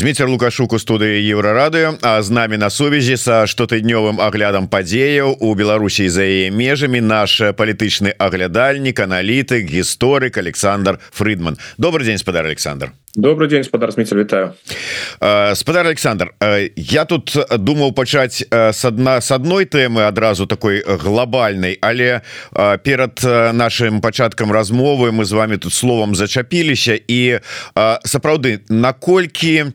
Зміцер лукашук у студыі еўрарадыо а з намі на сувязі са штотыднёвым аглядам падзеяў у Беларусі за яе межамі наш палітычны аглядальнік аналітык гісторык Александр Фридман. Добрый день спадар Александр. Добрый день спадар сміцер вітаю спадар Александр я тут думаў пачаць с адна с адной тэмы адразу такой глобальной але перад нашим пачаткам размовы мы з вами тут словом зачапіліся і сапраўды наколькі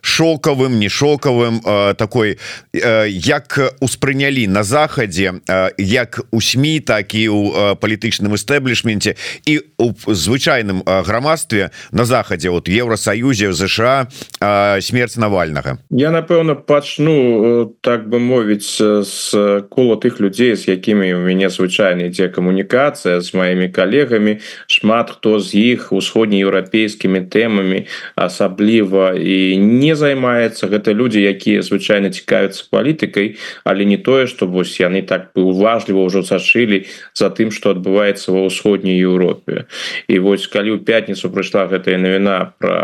шокавым не шокавым такой як успрынялі на захадзе як у сМ так і у палітычным эстэблішменце і у звычайным грамадстве на захадзе от Еўросаюзе ЗША смерць навальнага Я напэўна пачну так бы мовіць з кола тых людзей з якімі у мяне звычайна ідзе камунікацыя з маімі калегамі шмат хто з іх усходнееўрапейскімі тэмамі асабліва і не займаецца. Гэта людзі якія звычайна цікавяцца палітыкай але не тое што вось яны так бы уважліва ўжо сашылі за тым што адбываецца ва ўсходняй Еўропе. І вось калі ў пятніцу прыйшла гэтая навіна про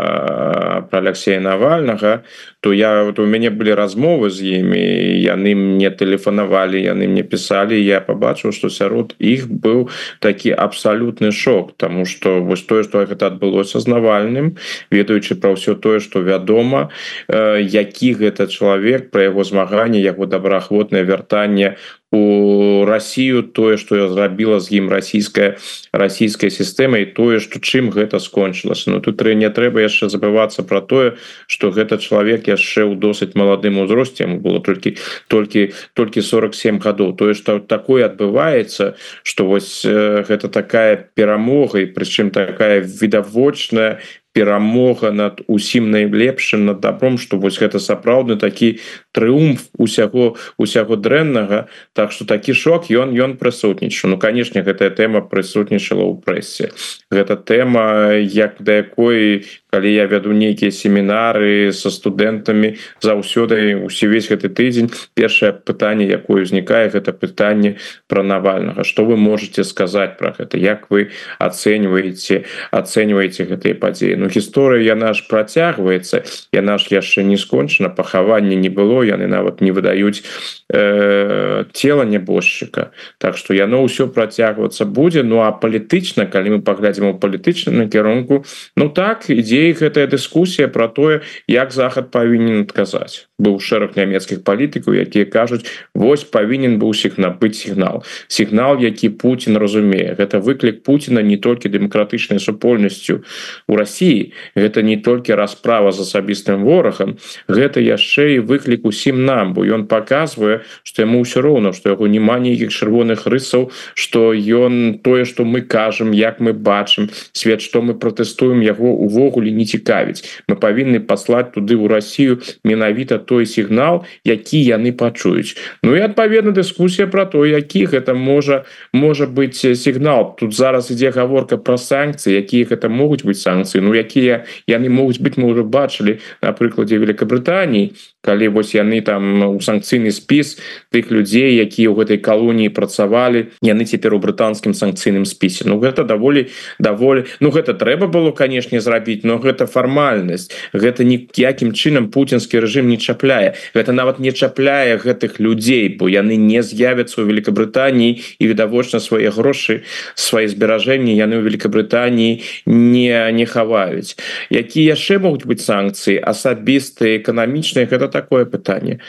про Алексея навальнага то я вот у мяне былі размовы з імі яны мне тэлефанавалі яны мне пісалі я побачыў что сярод іх быў такі абсалютны шок тому что вось тое что гэта адбылося з навальным ведаючы про ўсё тое что вядома э, які гэта чалавек про яго змаганне яго добраахвотнае вяртанне у Россию тое что я зрабіла з ім расійская расійская сістэма і тое что чым гэта скончылася. Ну тут не трэба яшчэ забывацца про тое что гэта чалавек яшчэ ў досыць маладым узросце было толькі толькі толькі 47 гадоў. Тое что такое адбываецца что вось э, гэта такая перамога і прычым такая відавочная перамога над усім найлепшым над добром что вось гэта сапраўдны такі трыумф усяго усяго дрэннага. Так что такі шок ён ён прысутнічаў. Ну канешне гэтая тэма прысутнічала ў прэсе. Гэта тэма як да якой калі я вяду нейкія семінары со студэнтамі заўсёды усе весь гэты тыдзень першае пытанне якое ўзнікае гэта пытанне про навальнага. Что вы можете сказать про гэта? Як вы ацэньваеце ацэньваеце гэтые падзеі? Ну гісторыя яна ж працягваецца яна ж яшчэ не скончана пахаванне не было яны нават не выдаюць э, тело нябожчыка. Так что яно ўсё працягвацца будзе. Ну а палітычна калі мы паглядзім у палітычным накірунку Ну так ідзе гэтая дыскусія про тое як захад павінен адказаць быў шэраг нямецкіх палітыкаў якія кажуць вось павінен быў усіх набыць сігнал сігнал які Путін разумее. Гэта выклік Путіна не толькі дэмакратычнай супольнасцю у Росіі гэта не толькі расправа з асабістым ворагам гэта яшчэ і выклік усім нам бо ён показвае что яму ўсё роўна что яго няма нейкіх чырвоных рысаў что ён тое что мы кажам як мы бачым свет что мы пратэстуем яго увогуле не цікавіць. Мы павінны паслаць туды ў Россию менавіта той сігнал які яны пачуюць. Ну і адпаведна дыскусія про то які гэта можа можа быть сігнал. Тут зараз ідзе гаворка про санкцыі якія гэта могуць быць санкцыі Ну якія яны могуць быть мы уже бачылі на прыкладзе Великабрытаніі калі вось яны там у санкцыйны спіс тых людзей якія ў гэтай калоніі працавалі яны цяпер у брытанскім санкцыйным спісе. Ну гэта даволі даволі Ну гэта трэба было канешне зрабіць но гэта фармальнасць. Гэта ніякім чынам пуцінскі рэжым не чапляе. Гэта нават не чапляе гэтых людзей бо яны не з'явяцца ў Великабрытаніі і відавочна свае грошы свае зберажэнні яны ў Великабрытаніі не не хаваюць. Якія яшчэ могуць быць санкцыі асабістыя эканамічныя гэта такое пытанне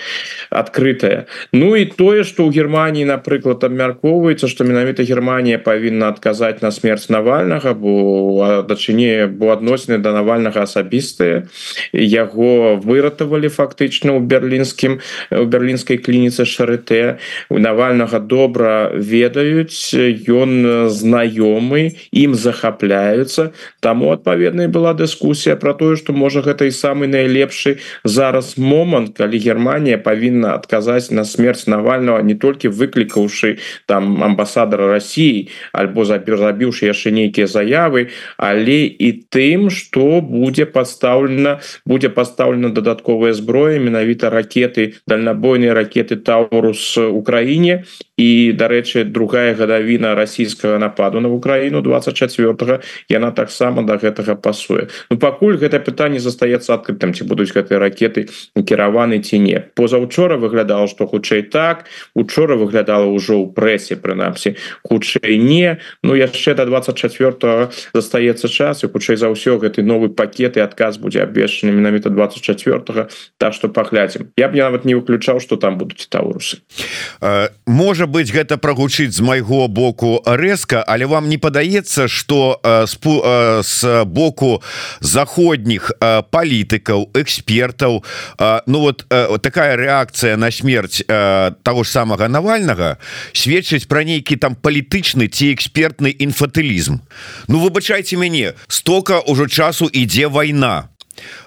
открытое Ну і тое что у Германии напрыклад абмяркоўваецца что менавіта Германия павінна адказаць на смерть навальнага бо дачыне бо адносіны до навальнага асабістыя. Яго выратавалі фактычна у берлінскім у берлінскай клініцы шарыте. У навальнага добра ведаюць ён знаёмы ім захапляюцца. Таму адпаведная была дыскусія про тое что можа гэта і самы найлепшы зараз момант калі Германія павінна адказаць на смерть навального не толькі выклікаўшы там амбасадара Росіі альбо забіўшы яшчэ нейкія заявы але і тым что будзе пастаўлена будзе пастаўлена дадатковая зброя менавіта ракеты дальнабойныя ракеты таурус Украіне. І дарэчы другая гадавіна расійскага нападу на Украіну 24 яна таксама до да гэтага пасуе. Ну пакуль гэта пытанне застаецца адкрытым ці будуць гэтыя ракеты накіраваны ці не. Позаўчора выглядала что хутчэй так учора выглядала ўжо ў прэсе прынамсі хутчэй не. Ну яшчэ до 24 застаецца час і хутчэй за ўсё гэты новы пакет і адказ будзе абвешчаны менавіта 24 так что паглядзім. Я б нават не выключаў что там будуць таурусы. Можа быть гэта прогучыць з майго боку рэзка але вам не падаецца что спу с боку заходніх палітыкаў экспертаў Ну вот такая реакцыя на смерть того ж самого навальнага сведчыць про нейкі там палітычны ці экспертны інфатылізм. Ну выбачайте мяне стока ўжо часу ідзе вайна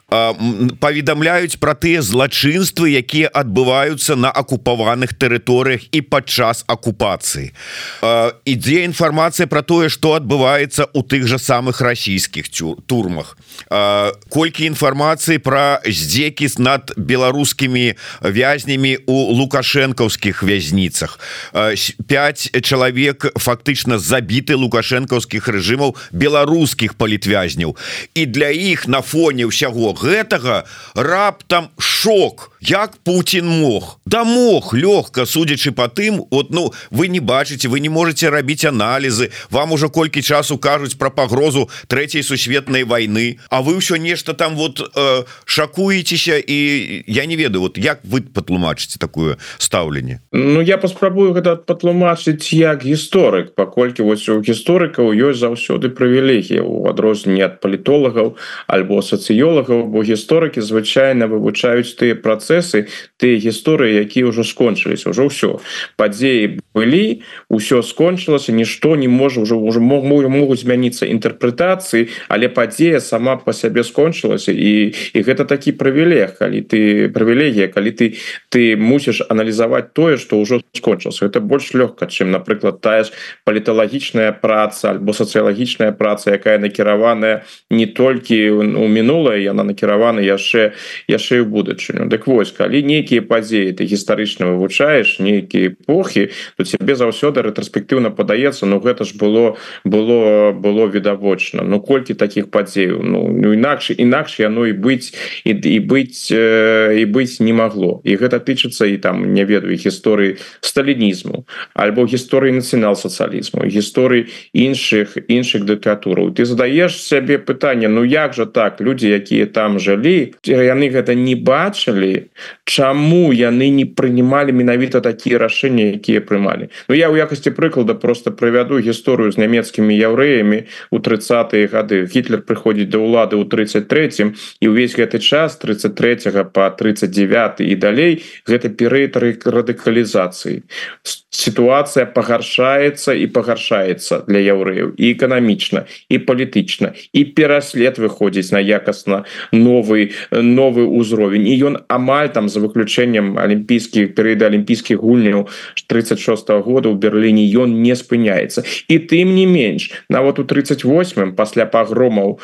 паведамляюць про тыя злачынствы якія адбываюцца на акупаваных тэрыторыях і падчас акупацыі. Ідзе інфармацыя про тое что адбываецца у тых же самых расійскіх турмах. Колькі інфармацыі про здзекі над беларускімі вязнямі у лукашэнкаўскіх вязніцах. 5 чалавек фактычна забіты лукашэнкаўскіх рэжымаў беларускіх палітвязняў і для іх на фоне ўсяго гэтага раптам шок як Путін мог. Да мог лёгка судзячы по тым вот ну вы не бачыце вы не можете рабіць аналізы вам уже колькі часу кажуць про пагрозу третьей сусветной войны А вы ўсё нешта там вот э, шакуецеся і я не ведаю вот як вы патлумачыце такое стаўленне? Ну я паспрабую гэта патлумачыць як гісторык паколькі вось у гісторыкаў ёсць заўсёды прывілегія у адрозненне ад палітолагаў альбо сацыёлагаў бо гісторыкі звычайна вывучаюць тыя працэсы тыя гісторыі якія ўжо скончыліся ўжо ўсё. Падзеі былі ўсё скончылася нішто не можа ўжо уже мог могуць змяніцца інтэрпрэтацыі але падзея сама по сябе скончылася і і гэта такі прывілег калі ты прывілегія калі ты ты мусіш аналізаваць тое что ўжо скончылася. Это больш лёгка чым напрыклад тая ж паліталагічная праца альбо сацыялагічная праца якая накіраваная не толькі у мінулае яна на накіраваны яшчэ яшчэ ў будучыню. Дык вось калі нейкія падзеі ты гістарычна вывучаеш нейкія эпохі то цябе заўсёды рэтраспектыўна падаецца Ну гэта ж было было было відавочна. Ну колькі таких падзеяў Ну, ну інакш інакш яно і быць і, і быць э, і быць не магло. І гэта тычыцца і там не ведаю гісторыі сталінізму альбо гісторыі нацыянал-сацыялізму гісторыі іншых іншых дыктатураў. Ты задаеш сябе пытанне Ну як жа так люди якія там жылі яны гэта не бачылі чаму яны не прынималі менавіта такія рашэнні якія прымалі? Ну я ў якасці прыклада просто прывяду гісторыю з нямецкімі яўрэямі у 30 гады. Гітлер прыходзіць да ўлады ў 33 і ўвесь гэты час 33 по 39 і далей гэта перыметры радыкалізацыі. Сітуацыя пагаршаецца і пагаршаецца для яўрэяў і эканамічна і палітычна і пераслед выходзіць на якасна новый новый узровень і ён амаль там за выключэннем алімпійскіх перыяда алімпійскіх гульняў 36 -го года у Берліне ён не спыняецца і тым не менш нават у 38 пасля пагромаў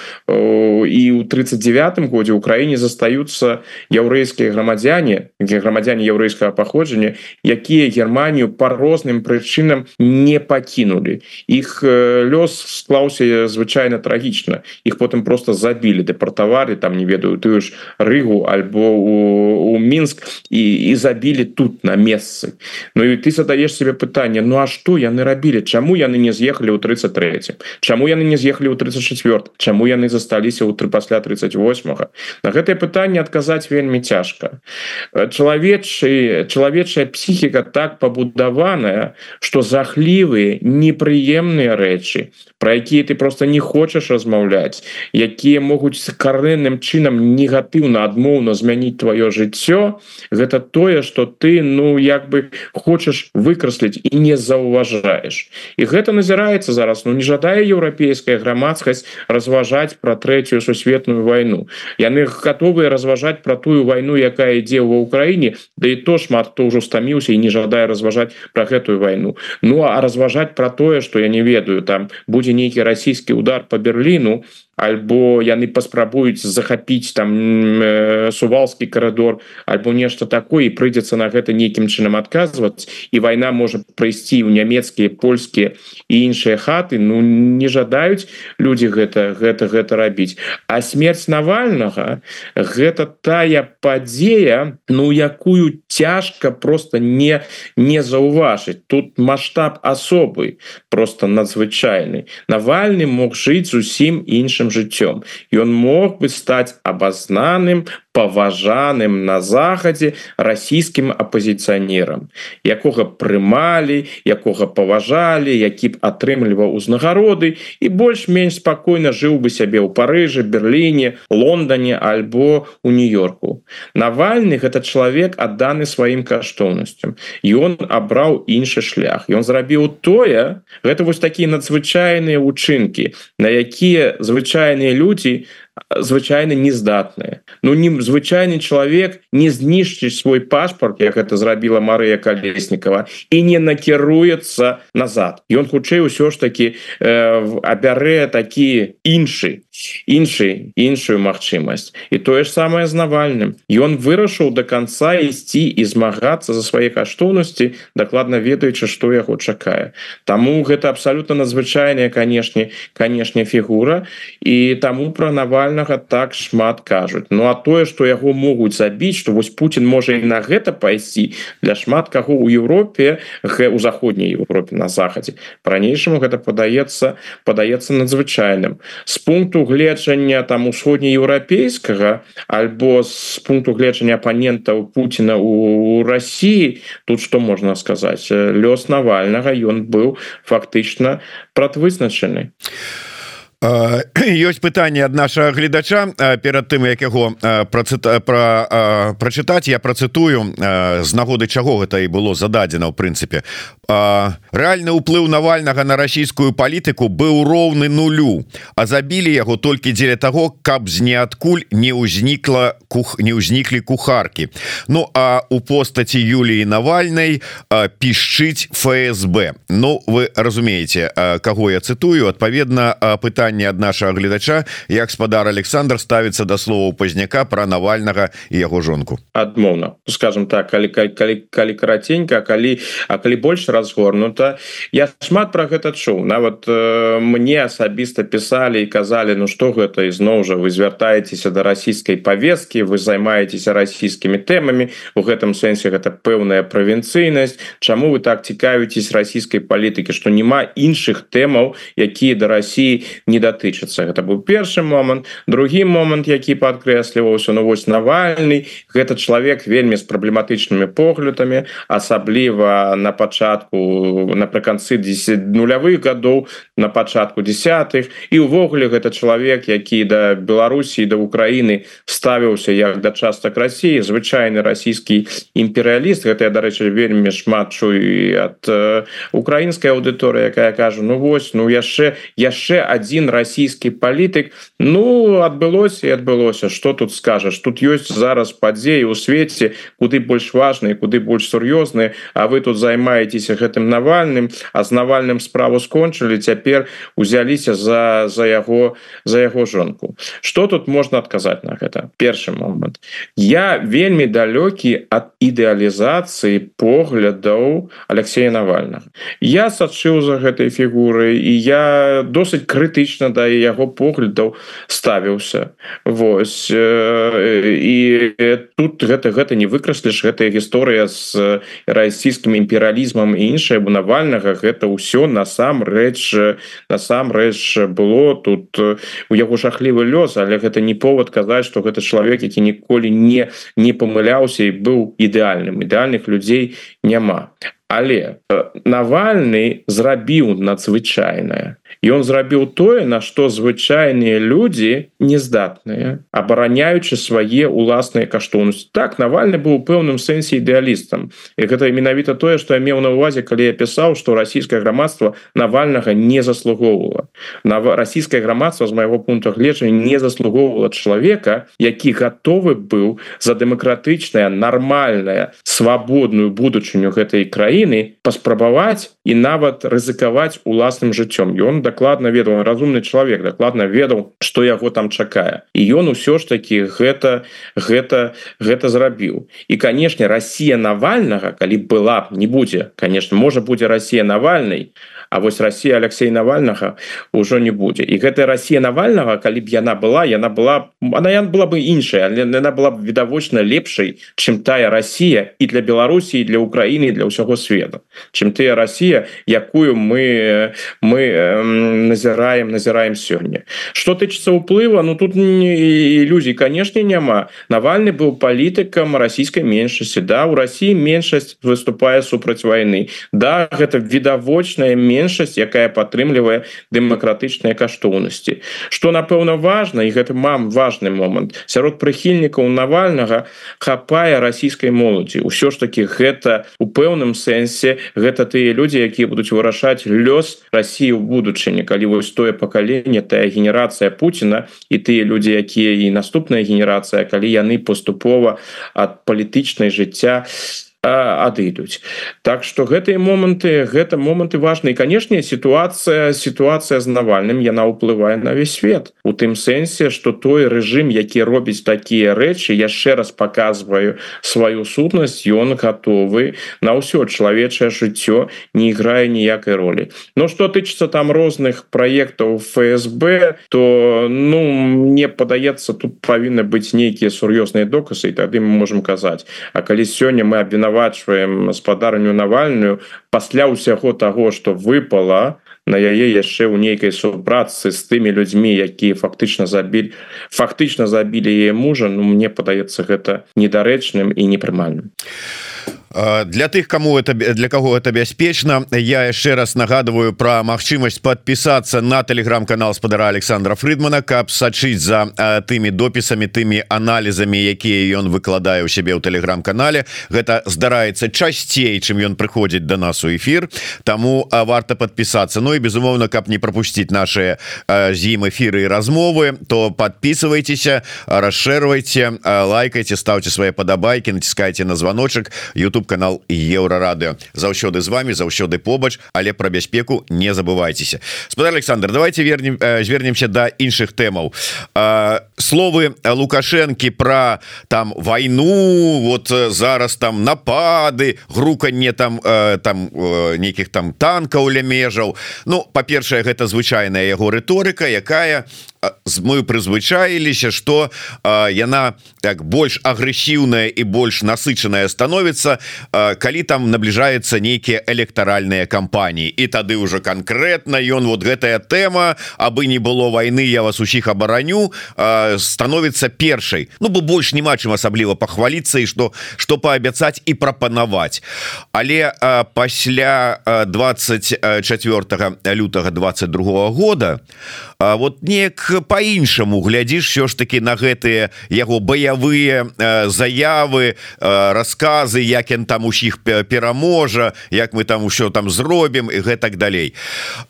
і у 39 годзе Украіне застаюцца яўрэйскія грамадзяне грамадзяне яўрэйскага паходжання якія Германію по розным прычынам не пакінулі іх лёс склаўся звычайна трагічна іх потым просто забілі дэпартавалі там не ведаю тую ж рыгу альбо у, у мінск і, і забілі тут на месцы Ну і ты задаеш себе пытанне Ну а что яны рабілі Чаму яны не з'ехалі ў 33 Чаму яны не з'ехалі ў 34 Чаму яны засталіся ў тры пасля 38 -го? на гэтае пытанне адказаць вельмі цяжка чалавечы чалавечая псіхіка так пабудаваная что захлівыя непрыемныя рэчы про якія ты просто не хочаш размаўляць якія могуць карэнным чынам негатыўна адмоўна змяніць твоё жыццё гэта тое что ты ну як бы хочаш выкрасліць і не заўважаеш і гэта назіраецца зараз ну не жадае еўрапейская грамадскасць разважаць про третью сусветную войну яны готовыя разважаць про тую войну якая ідзе ва ўкраіне Да і то шмат хто ўжо стаміўся і не жадае разважаць про гэтую войну Ну а разважаць про тое что я не ведаю там будзе нейкі расійскі удар по Берліну альбо яны паспрабуюць захапіць там э, сувалскі карадор альбо нешта такое прыйдзецца на гэта нейкім чынам адказваць і вайна можа прыйсці ў нямецкія польскія і іншыя хаты. Ну не жадаюць людзі гэта гэта гэта рабіць. А смерть навальнага гэта тая падзея ну якую цяжка просто не не заўважыць. Тут масштаб асобы просто надзвычайны. Навальны мог жыць зусім іншым жыццём. Ён мог бы стаць абазнаным паважаным на захадзе расійскім апозіцыянерам якога прымалі якога паважалі які б атрымліваў узнагароды і больш-менш спакойна жыў бы сябе ў парыжы Берліне Лондоне альбо у нью-йорку. Навальны гэта чалавек адданы сваім каштоўнасцям. Ён абраў іншы шлях. Ён зрабіў тое гэта вось такія надзвычайныя учынкі на якія звычайныя людзі на звычайна нездатныя Ну не звычайны чалавек не знішчыць свой пашпарт як это зрабіла Марыя калеснікова і не накіруецца назад. Ён хутчэй усё ж таки э, абярэ такі іншы іншы іншую магчымасць і тое ж самае з навальным. Ён вырашыў до конца ісці і змагацца за свае каштоўнасці дакладна ведаючы што яго чакае Таму гэта абсалютна надзвычайная канешне канешне фігура. І таму пра навальным навальнага так шмат кажуць. Ну а тое что яго могуць забіць что вось Путін можа і на гэта пайсці для шмат каго у Европе у заходняй Европе на захадзе по-ранейшаму гэта падаецца падаецца надзвычайным. З пункту гледжання там усходнееўрапейскага альбо з пункту гледжання апанентаў Путина у России тут что можна сказаць? Лёс навальнага ён быў фактычна прадвызначаны. а ёсць пытанне ад нашага гледача перад тым як яго працыта пра прачытаць я працытую з нагоды чаго гэта і было зададзена ў прынцыпе. Рэальны ўплыў навальнага на расійскую палітыку быў роўны нулю а забілі яго толькі дзеля таго каб з ніадкуль не ўзнікла кух не ўзніклі кухаркі Ну а у постаці Юліі навальнай пішчыць ФСБ. Ну вы разумееце каго я цытую. Адпаведна пытанне пытанне ад нашага гледача як спадар Александр ставіцца да словаў пазняка пра навальнага і яго жонку. Адмоўна. Скажем так калі калі, калі караценька калі а калі больш разгорнута. Я шмат про гэта чуў. Нават э, мне асабіста пісалі і казалі Ну что гэта ізноў жа вы звяртаецеся да расійскай повесткі вы займаецеся расійскімі тэмамі у гэтым сэнсе гэта пэўная правінцыйнасць. Чаму вы так цікавіцесь расійскай палітыкі што няма іншых тэмаў якія да Росіі не датычыцца. Гэта быў першы момант. Другі момант які падкрэсліваўся ну вось навальны. Гэта чалавек вельмі з праблематычнымі поглядамі асабліва на пачатку напрыканцы 10 нулявых гадоў на пачатку десятых і увогуле гэта чалавек які да Беларусі да Украіны ставіўся як да частак Росіі звычайны расійскі імперыяліст. Гэта дарэчы вельмі шмат чую ад э, украінскай аўдыторыі якая кажа ну вось ну яшчэ яшчэ один расійскі палітык ну адбылося і адбылося что тут скажаш тут ёсць зараз падзеі у свеце куды больш важные куды больш сур'ёзныя А вы тут займаецеся гэтым навальным. А з навальным справу скончылі цяпер узяліся за за яго за яго жонку что тут можна адказаць на гэта першы момант я вельмі далёкі ад ідэалізацыі поглядаў Алексея навальна я сачыў за гэтай фігуры і я досыць крытычна крытычна да яго поглядаў ставіўся. Вось і тут гэта гэта не выкрасліш гэтая гісторыя з расійскім імперыялізмам і іншае бо навальнага гэта ўсё насамрэч насамрэч было тут у яго жахлівы лёс але гэта не повод казаць что гэта чалавек які ніколі не не памыляўся і быў ідэальным. Ідэальных людзей няма але навальны зрабіў надзвычайнае. Ён зрабіў тое на што звычайныя людзі нездатныя абараняючы свае уласныя каштоўнасці. Так навальны быў пэўным сэнсе ідэалістам. І гэта менавіта тое што я меў на увазе калі я пісаў што расійскае грамадства навальнага не заслугоўвала. На расійскае грамадства з майго пункту гледжання не заслугоўвала чалавека які гатовы быў за дэмакратычная нармальная свабодную будучыню гэтай краіны краіны паспрабаваць і нават рызыкаваць уласным жыццём. Ён дакладна ведаў разумны чалавек дакладна ведаў что яго там чакае і ён усё ж таки гэта гэта гэта зрабіў. І канешне Россия навальнага калі была не будзе конечно можа будзе Россия навальнай А вось Россия Алексей навальнага ўжо не будзе. І гэтая Россия навальнага калі б яна была яна была она ян была бы іншая она была б відавочна лепшай чым тая Россия і для Беларусі для Украіны для ўсяго света чым тыя Россия якую мы мы назіраем назіраем сёння. Что тычыцца ўплыва Ну тут ілюзій канешне няма. Навальны быў палітыкам расійскай меншасці. Да у России меншасць выступае супраць войны да гэта відавочная менш меншасць якая падтрымлівае дэмакратычныя каштоўнасці. Что напэўна важно і гэты мам важный момант сярод прыхільнікаў навальнага хапае расійскай моладзі. Ўсё ж таки гэта у пэўным сэнсе гэта тыя людзі якія будуць вырашаць лёс ў будучыні калі вось тое пакаленне тая генерацыя Пуціна і тыя людзі якія і наступная генерацыя калі яны паступова ад палітычнай жыцця з адыдуць так что гэтыя моманты гэта моманты важные канешне ситуация ситуация з навальным яна ўплывае на весь свет. У тым сэнсе что той рэжым які робіць такія рэчы яшчэ раз показваю сваю сутнасць ён готовы на ўсё. Чалавечае жыццё не іграе ніякай ролі. Но что тычыцца там розных проектаў ФСБ то ну мне падаецца тут павінны быць нейкія сур'ёзныя доказы і тады мы можем казаць. А калі сёння мы абвінаваем абвінавачваем спадарню навальную пасля ўсяго того что выпала на яе яшчэ ў нейкай супрацы з тымі людзьмі якія фактычна забілі фактычна забілі яе мужа Ну мне падаецца гэта недарэчным і непрымальным. а для тых кому это для кого это бяспечна я яшчэ раз нагадываю про магчымасць подпісацца на телеграм-канал спадара Александра Фридмана каб сачыць за тымі допісамі тымі аналізамі якія ён выкладае у сябе ў телеграм-канале. Гэта здараецца часцей чым ён прыходзіць до нас у эфир тому варта подпісацца Ну і безумоўно каб не пропусціць наши з ім эфиры і размовы то подписывайтеся расшэрвайте лайкайте ставьте свои падабайки націскайте на звоночек YouTube YouTube канал еўрарадыо заўсёды з вами заўсёды побач але про бяспеку не забывайтеся спадар Александр давайте вернем звернемся до іншых тэмаў. Словы лукашэнкі про там войну вот зараз там напады груканне там там нейкіх там танкаў ля межаў. Ну па-першае гэта звычайная яго рыторыка якая мы прызвычаіліся что яна так больш агрэсіўная і больш насычаная становіцца калі там набліжаецца нейкія электаральныя кампаніі. І тады уже конкретно ён вот гэтая тэма абы не было войны я вас усіх абараню становіцца першай. Ну бо больш няма чым асабліва пахваліцца і что что паабяцаць і прапанаваць. Але пасля 24 лютага 22 года вот неяк по-іншаму глядзіш все ж таки на гэтыя яго баявыя заявы рассказы як ён там усіх пераможа як мы там усё там зробім і гэтак далей.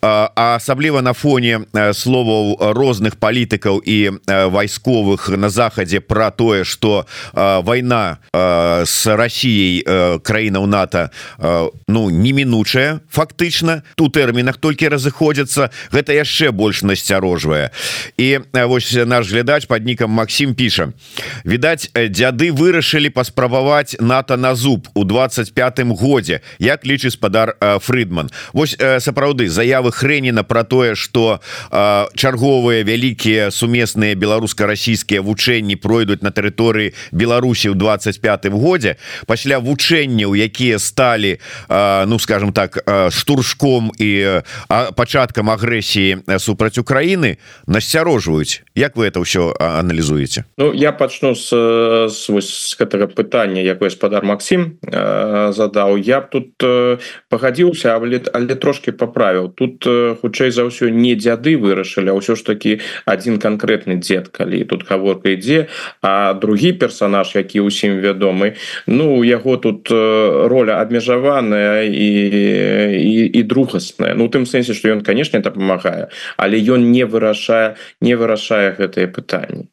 А асабліва на фоне словаў розных палітыкаў і вайсковых на захадзе про тое что война с Россией краінаў НАТО ну немінучая фактычна ту тэрмінах толькі разыходзяцца. Гэта яшчэ больш насцярожвае і вось наш глядач под нікам Макссім піша відаць дзяды вырашылі паспрабаваць НАТО на зуб у 25 годзе як лічы спадар Фридман Вось сапраўды заявы хрэніна про тое что чарговыя вялікія сумесныя беларуска-расійскія вучэнні пройдуць на тэрыторыі Беларусі ў 25 годзе пасля вучэнняў якія сталі ну скажем так штуршком і пачаткам агрэсіі супраць Украіны насцярожваюць Як вы это ўсё аналізуеце Ну я пачну з, з, з гэтага пытання якое спадар Макссім э, задаў я б тут э, пагадзіўся але, але трошки паправіў тут э, хутчэй за ўсё не дзяды вырашылі ўсё ж таки один конкретны дзед калі тут гаворка ідзе а другі персонаж які ўсім вядомы Ну яго тут э, роля абмежаваная і і, і другасная Ну тым сэнсе что ён конечно дапамагае але ён не вырашае не вырашае гэтые пытанні.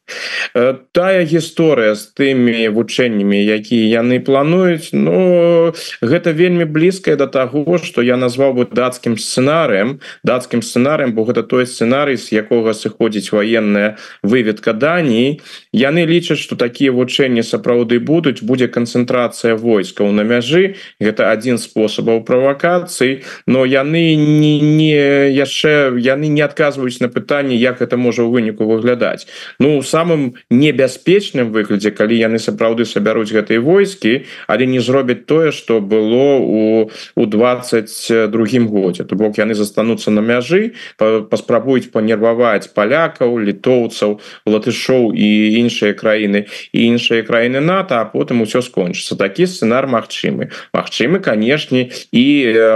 Тая гісторыя з тымі вучэннямі якія яны плануюць но гэта вельмі блізкая до таго что я назваў бы дацкім сцэнарыем. Дацкім сцэнарыем бо гэта той сцэнарый з якога сыходзіць военная выведка Даніі яны лічаць что такія вучэнні сапраўды будуць будзе канцэнтрацыя войскаў на мяжы. Гэта один спосабаў правакацыі но яны не не яшчэ яны не адказваюць на пытанне як это можа ў выніку выглядаць. Ну самым небяспечным выглядзе калі яны сапраўды сабяруць гэтыя войскі але не зробяць тое что было у у 22 годзе. То бок яны застануцца на мяжы паспрабуюць панерваваць палякаў літоўцаў латышоў і іншыя краіны і іншыя краіны нато а потым усё скончыцца. Такі сцэнар магчымы. Магчымы канешне і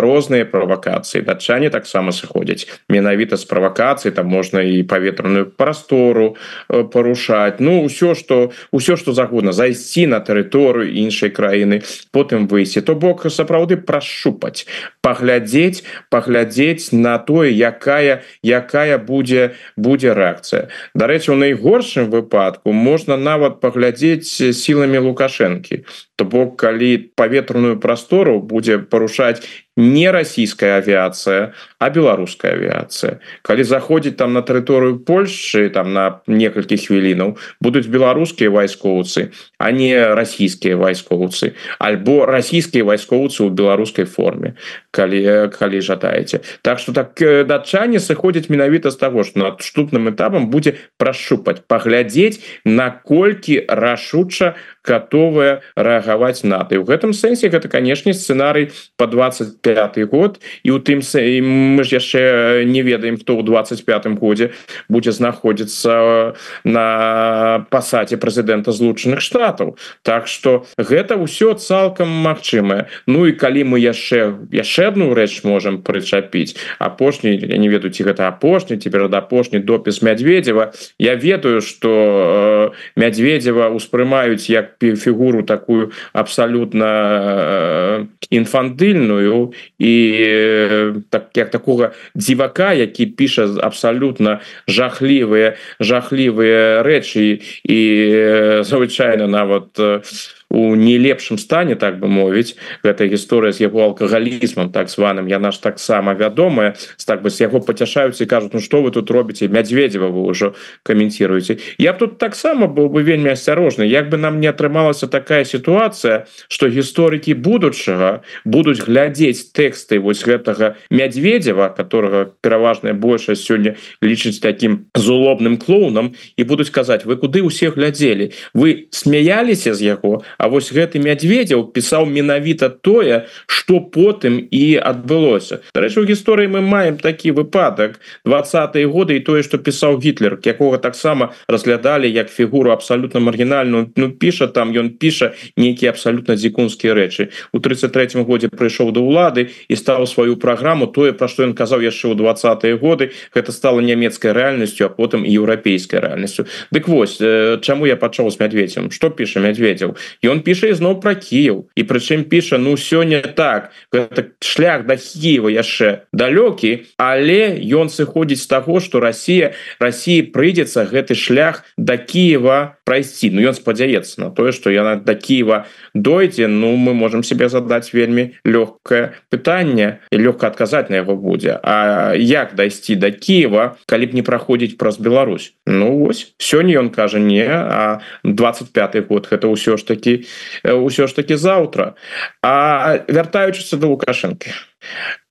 розныя правакацыі. Датчане таксама сыходзяць. Менавіта з правакацыі там можна і паветраную прастору парушаць ну ўсё что ўсё что загодна зайсці на тэрыторыю іншай краіны потым выйсці то бок сапраўды прашупаць паглядзець паглядзець на тое якая якая будзе будзе рэакцыя дарэчы у найгоршым выпадку можна нават паглядзець сіламі лукашэнкі то бок калі паветраную прастору будзе парушаць не расійская авіяцыя а беларуская авіяцыя калі заходзіць там на тэрыторыю Польшчы там на некалькі хвілінаў будуць беларускія вайскоўцы а не расійскія вайскоўцы альбо расійскія вайскоўцы ў беларускай форме калі калі жадаеце так что так датчане сыходзяць менавіта з таго что над штутным этапам будзе прашупаць паглядзець наколькі рашуча готовая рэагаваць наты у гэтым сэнсе гэта канешне сцэнарый по 25 год. І у тым мы ж яшчэ не ведаем хто ў 25 годзе будзе знаходзіцца на пасаце прэзідэнта злучаных штатаў Так что гэта ўсё цалкам магчымае Ну і калі мы яшчэ яшчэ одну рэч можемм прычапіць апошні я не ведаю ці гэта апошні ці перад апошні допіс мядзведзева я ведаю что э, мядзведзева успрымаюць як фігуру такую абсалютна інфантыльную і так як такого дзівака які піша абсалютна жахлівыя жахлівыя рэчы і звычайна нават у у не лепшым стане так бы мовіць гэта гісторыя з яго алкагалізмам так званым. Яна ж таксама вядомая так бы з яго пацяшаюцца і кажуць Ну что вы тут робіце? Мядзведзева вы ўжо каменціруеце я б тут таксама быў бы вельмі асцярожны як бы нам не атрымалася такая сітуацыя что гісторыкі будучага будуць глядзець тэксты вось гэтага мядзведзева которого пераважная большасць сёння лічыць таким злобным клоунам і будуць казаць вы куды усе глядзелі? Вы смяяліся з яго А вось гэты мядзведзяў пісаў менавіта тое что потым і адбылося. Дарэчы у гісторыі мы маем такі выпадак. Двадцатые годы і тое что пісаў гітлер якога таксама разглядалі як фігуру абсалютна маргінальную. Ну піша там ён піша нейкія абсалютна дзікунскія рэчы. У 33 годзе прыйшоў да ўлады і стаў сваю праграму тое пра што ён казаў яшчэ ў двадцатые годы гэта стала нямецкай рэальнасцю а потым еўрапейскай рэальнасцю. Дык вось чаму я пачаў з мядведзем что піша мядведзяў ён піша ізноў пра Кіев і прычым піша ну сёння так. Гэта шлях да Киева яшчэ далёкі але ён сыходзіць з таго что Россия России прыйдзецца гэты шлях до Киева прайсці Ну ён спадзяецца на тое что яна до Киева дойдзе. Ну мы можем себе задать вельмі лёгкае пытанне. І лёгка адказаць на яго будзе. А як дайсці до Киева калі б не праходзіць праз Беларусь? Ну вось. Сёння ён кажа не а 25 год гэта ўсё ж таки ўсё ж таки заўтра а вяртаючыся до лукашэнкі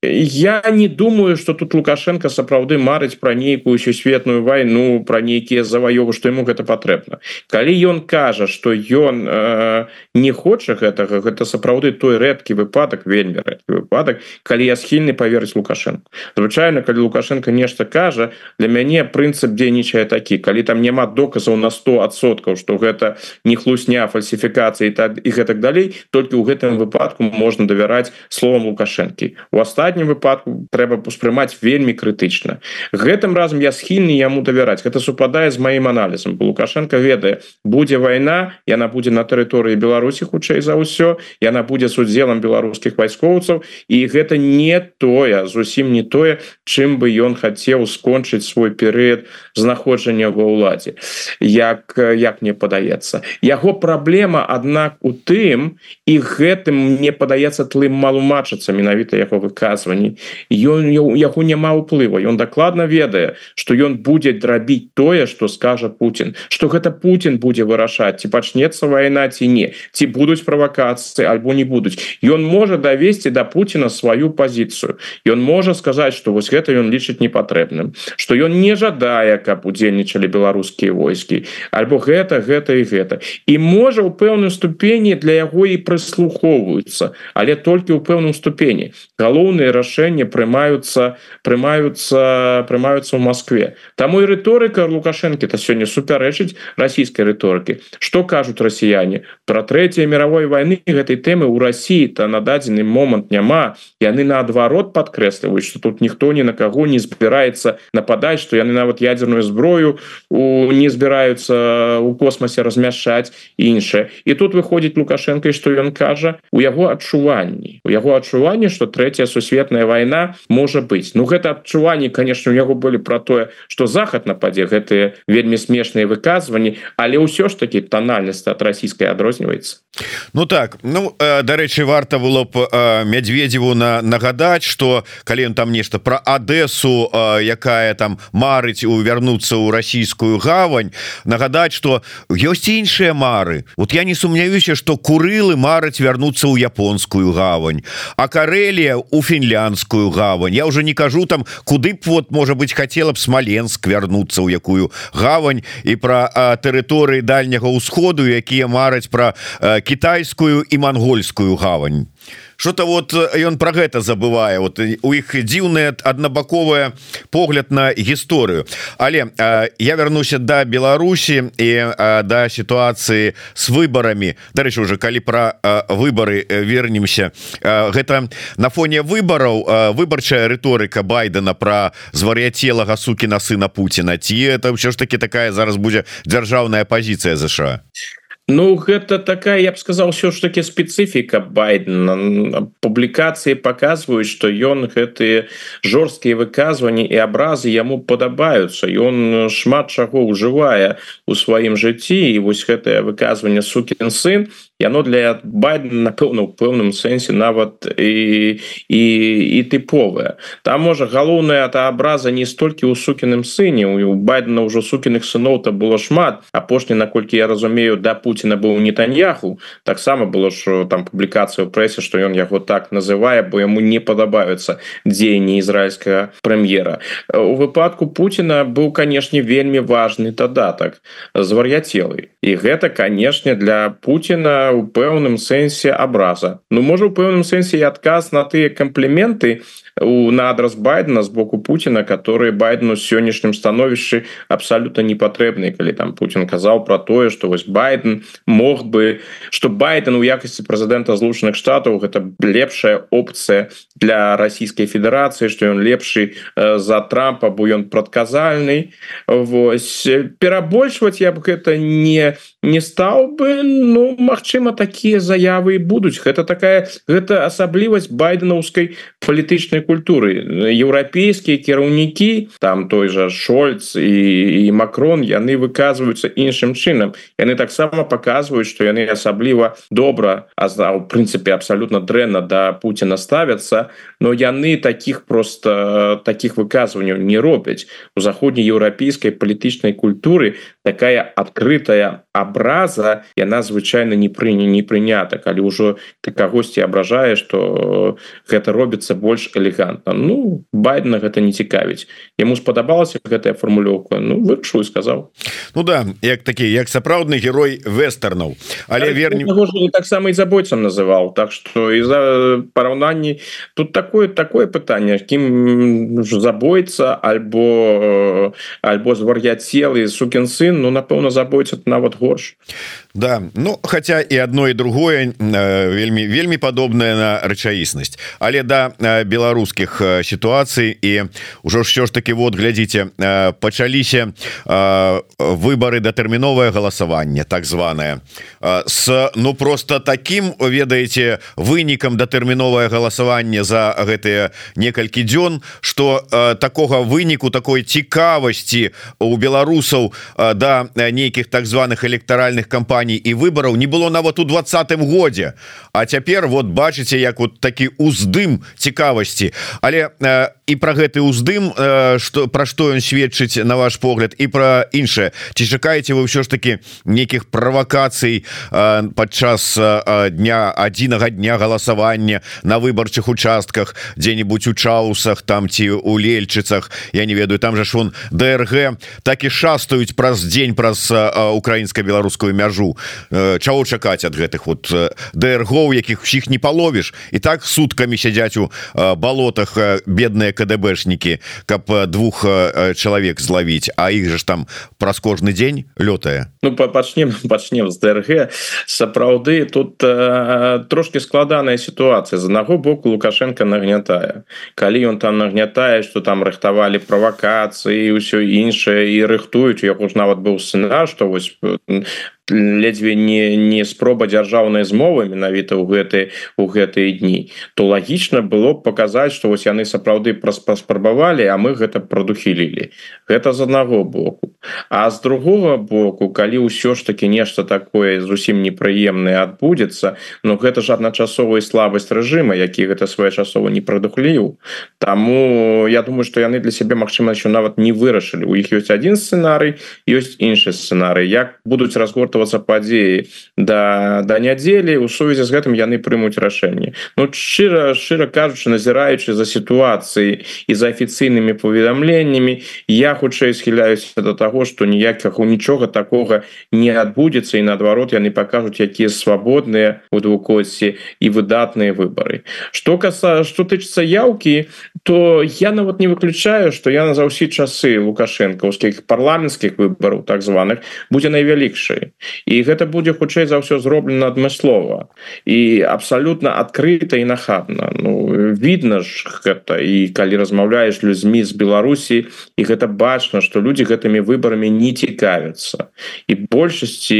я не думаю что тут лукашенко сапраўды марыць про нейкую сусветную войну про нейкія заваёвы что ему гэта патрэбна калі ён кажа что ён э, не хоча гэтага гэта сапраўды той рэдкі выпадак вельмі выпадак калі я схільны поверыць лукашенко. Звычайно калі лукашенко нешта кажа для мяне прынцып дзейнічае такі калі там няма доказаў на 100соткаў что гэта не хлусня фальсіфікацыі так і гэтак далей толькі ў гэтым выпадку можна давяраць словам лукашэнкі у астатнім выпадку трэба успрымаць вельмі крытычна. Гэтым разам я схільны яму давяраць. Гэта супадае з маім аналізам. Лукашенко ведае будзе вайна яна будзе на тэрыторыі беларусі хутчэй за ўсё яна будзе з удзелам беларускіх вайскоўцаў і гэта не тое зусім не тое чым бы ён хацеў скончыць свой перыяд знаходжання ва ўладзе. Як як мне падаецца. Яго праблема аднак у тым і гэтым мне падаецца тлым малумачыцца менавіта яго выказванні ён яго няма ўплыва ён дакладна ведае что ён будзе драбіць тое что скажа Путін что гэта Путін будзе вырашаць ці пачнецца вайна ці не ці будуць правакацыі альбо не будуць ён можа давесці до да Путина сваю пазіцыю ён можа сказаць что вось гэта ён лічыць непатрэбным что ён не жадае каб удзельнічалі беларускія войскі альбо гэта гэта і гэта і можа у пэўным ступені для яго і прыслухоўваюцца але толькі ў пэўным ступені галоўныя рашэнні прымаюцца прымаюцца прымаюцца ў Москве таму і рыторыка лукашэнкі то сёння супярэчыць расійскай рыторыкі. Что кажуць расіяне? Про трэцяй мировой войны гэтай тэмы у Росіі то на дадзены момант няма. Яны наадварот подкрэсліваюць что тут ніхто ні на каго не збіраецца нападаць что яны нават ядерную зброю у не збіраюцца у космосе размяшаць іншае. І тут выходзіць лукашенко что ён кажа? У яго адчуванні. У яго адчуванні что третья сусветная война можа быть ну гэта адчуванні конечно у яго былі про тое что захад нападзе гэтые вельмі смешныя выказванні але ўсё ж таки тональнасць от расійскай адрозніваецца. Ну так ну э, дарэчы варта было б э, мядзведзеву на нагадаць что калі ён там нешта про Адесу э, якая там марыць у вярнуцца ў расійскую гавань нагадаць что ёсць іншыя мары. Вот я не сумняюся что курылы марыць вярнуцца ў японскую гавань. А карелія у фінляндскую гавань. Я уже не кажу там куды б вот можа быть хотела б смоленск вярнуцца ў якую гавань і про тэрыторыі дальняга ўсходу якія мараць про китайскую і монгольскую гавань что-то вот ён про гэта забывае. Вот у іх дзіўная аднабаковая погляд на гісторыю. Але э, я вярнуся до да Беларусі і э, да сітуацыі с выборами дарэчы уже калі про э, выборы вернемся. Э, гэта на фоне выбораў э, выбарчая рыторыка байдена про звар'яцелага сукіна сына Путина ці это ўсё ж таки такая зараз будзе дзяржаўная позиция ЗША Ну гэта такая я б сказал все ж таки спецыфіка байдена. Публікацыі показваюць что ён гэтые жорсткія выказванні і абразы яму падабаюцца. Ён шмат чаго ўжывае у сваім жыцці і вось гэтае выказванне сукін сын яно для байдена напэўна у пэўным сэнсе нават і і і тыповая там можа галоўная та абраза не столькі ў сукіным сыне у байдена ўжо сукіных сыноў то было шмат апошні наколькі я разумею да Путина быў нетаньяху. Таксама было що там публікацыю прэсе что ён яго так называе бо яму не падабаюцца дзеянні ізраильскага прэм'ера у выпадку Путина быў канешне вельмі важный дадатак звар'яцелы і гэта канешне для Путина у пэўным сэнсе абраза. Ну можа у пэўным сэнсе і адказ на тыя кампліменты у на адрас байдена з боку Путина которые байдену сённяшнім становішчы абсолютно не патрэбны калі там Путин казаў про тое что вось байден мог бы что байден у якасці прэзідэнта злучаных штатаў гэта лепшая опцыя для расійскай федерацыі что ён лепшы э, за трампа бо ён прадказальны. Вось перабольшваць я б гэта не не стаў бы. Ну Мачыма такія заявы будуць. Гэта такая гэта асаблівасць байденаўскай палітычнай культуры. Еўрапейскія кіраўнікі там той жа шольц і, і макрон яны выказваюцца іншым чынам яны таксама показваюць что яны асабліва добра а у прынцыпе абсолютно дрэнна да Путина ставятся но яны таких просто таких выказванняў не робяць у заходнееўрапейскай палітычнай культуры такая открытая абраза яна звычайно не прыня не прынята калі ўжо ты кагосьці абражае что гэта робіцца больш элегантна. Ну байдена гэта не цікавіць. Яму спадабалася гэтая формулёўка Ну вырашыў сказаў. Ну да як такі як сапраўдны герой вестернаў. Але вернем таксама і забойцам называў так что из-за параўнанні тут такое такое пытанне кім забойца альбо альбо звар'я целы сукін сын Ну напэўна забойца нават горш Да. Ну хотя і одно і другое вельмі вельмі падобная на рэчаіснасць але да беларускіх сітуацый і ўжо що ж таки вот глядзіце пачаліся выборы датэрміновае галасаванне так званое с ну просто таким ведаеце вынікам датэрміновае галасаванне за гэтыя некалькі дзён что такога выніку такой цікавасці у беларусаў да нейкіх так званых электаральных кампаній і выбораў не было нават у двадцатым годзе. А цяпер вот бачыце як вот такі уздым цікавасці. Але і про гэты уздым что про што ён сведчыць на ваш погляд і про іншае. Ці чакаеце вы ўсё ж таки нейкіх правакацый падчас дня адзінага дня галасавання на выбарчых участках дзе-нибудь у чаусах там ці у лельчыцах? Я не ведаю там же ж он дрг так і шастаюць праз дзень праз украінска-беларускую мяжу чаго чакаць ад гэтых вот дргоў якіх усіх не паловіш? І так суткамі сядзяць у балотах бедныя кДбшнікі каб двух чалавек злавіць. А іх же ж там праз кожны дзень лётае. Ну пачнем пачнем з дрг. Сапраўды тут э, трошки складаная сітуацыя. З аднаго боку лукашенко нагнятае. Калі ён там нагнятае что там рыхтавалі правакацыі ўсё іншае і рыхтуюць яго ж нават быў сцена что вось ледзьве не не спроба дзяржаўнай змовы менавіта ў гэты у гэтыя дні то лагічна было паказаць што вось яны сапраўды праспрабавалі а мы гэта прадухілілі. Гэта з аднаго боку. А з другого боку калі ўсё ж таки нешта такое зусім непрыемнае адбудзецца но гэта ж адначасовая слабасць рэжыма які гэта своечасова не прадухліў. Таму я думаю что яны для сябе Мачыма еще нават не вырашылі. У іх ёсць один сцэнарый ёсць іншы сцэнарый. Як будуць разгорты разгортвацца падзеі да да нядзелі у сувязі з гэтым яны прымуць рашэнне Ну шчыра шчыра кажучы назіраючы за сітуацыі і за афіцыйнымі паведамленнямі я хутчэй схіляюся до таго что ніякіх у нічога такога не адбудзецца і наадварот яны пакажуць якія свабодныя у двукоці і выдатныя выборы. Что каса что тычыцца яўкі то я нават не выключаю что я на за ўсе часы лукашэнкаўскіх парламенцкіх выбораў так званых будзе найвялікшай і гэта будзе хутчэй за ўсё зроблена адмыслова і абсалютна адкрыта і нахабна. Ну видно ж гэта і калі размаўляеш людзьмі з Беларусі і гэта бачна что людзі гэтымі выбарамі не цікавяцца. І большасці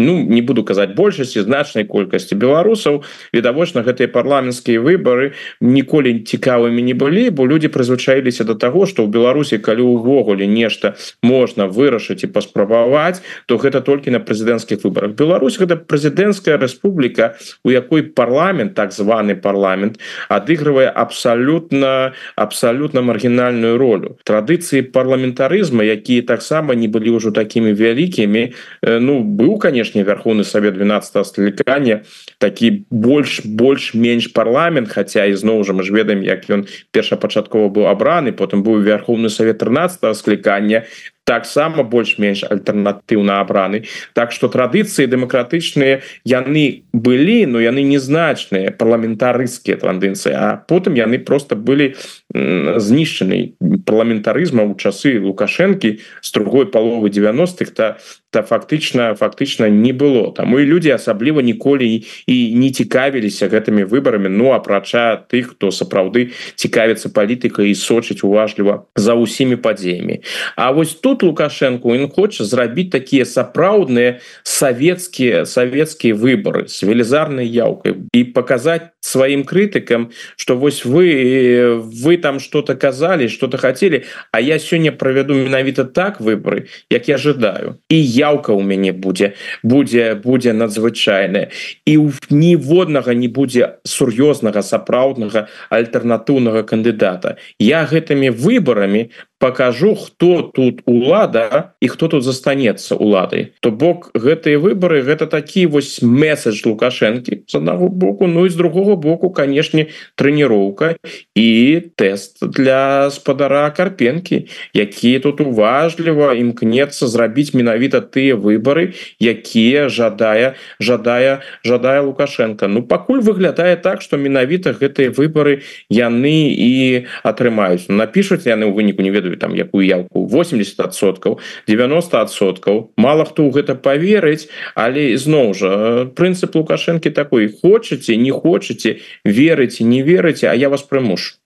ну не буду казаць большасці значнай колькасці беларусаў відавочна гэтыя парламенцкія выборы ніколі цікавымі не былі бо люди прызвычаіліся до того что ў Беларусі калі увогуле нешта можна вырашыць і паспрабаваць то гэта толькі на прэзідэнцкіх выборах Беларусь гэта прэзідэнцкая рэспубліка у якой парламент так званы парламент адыгрывае абсалютна абсалютна маргінальную ролю. Традыцыі парламентарызма якія таксама не былі ўжо такімі вялікімі Ну быў канешне Верховны Савет 12 склікання такі больш больш-менш парламент Хаця ізноў жа мы ж ведаем як ён першапачаткова быў абраны потым быў Верховны Савет 13 склікання таксама больш-менш альтэрнатыўна абраны. Так что традыцыі дэмакратычныя яны былі но яны незначныя парламентарыскія традыцыі а потым яны просто былі знішчаны парламентарызма ў часы лукашэнкі з другой паловы 90-х то то фактычна фактычна не было там. І люди асабліва ніколі і не цікавіліся гэтымі выбарамі Ну апрача тых хто сапраўды цікавіцца палітыка і сочыць уважліва за усімі падзеямі А вось тут лукашенко ён хоча зрабіць такія сапраўдныя савецкія савецкія выборы с велізарнай яўкай і паказаць сваім крытыкам что вось вы вы там что-то казалі что-то хотели А я сёння правяду менавіта так выборы як я ожидаю і я яўка у мяне будзе будзе будзе надзвычайная. І у ніводнага не будзе сур'ёзнага сапраўднага альтэрнатыўнага кандыдата. Я гэтымі выбарамі покажу хто тут улада і хто тут застанецца уладай то бок гэтыя выборы гэта такі вось месседж лукашэнкі з аднаго боку Ну і з другого боку канешне трэніроўка і тест для спадара карпенкі які тут уважліва імкнецца зрабіць менавіта тыя выборы якія жадае жадае жадае лукашенко Ну пакуль выглядае так что менавіта гэтыя выборы яны і атрымаюць. Напишуць яны ў выніку не ведаю ведаю там якую явку 80соткаў 90соткаў мало хто ў гэта поверыць але зноў жа прынцып лукашэнкі такой хочаце не хочаце верыце не верыце А я вас прымуш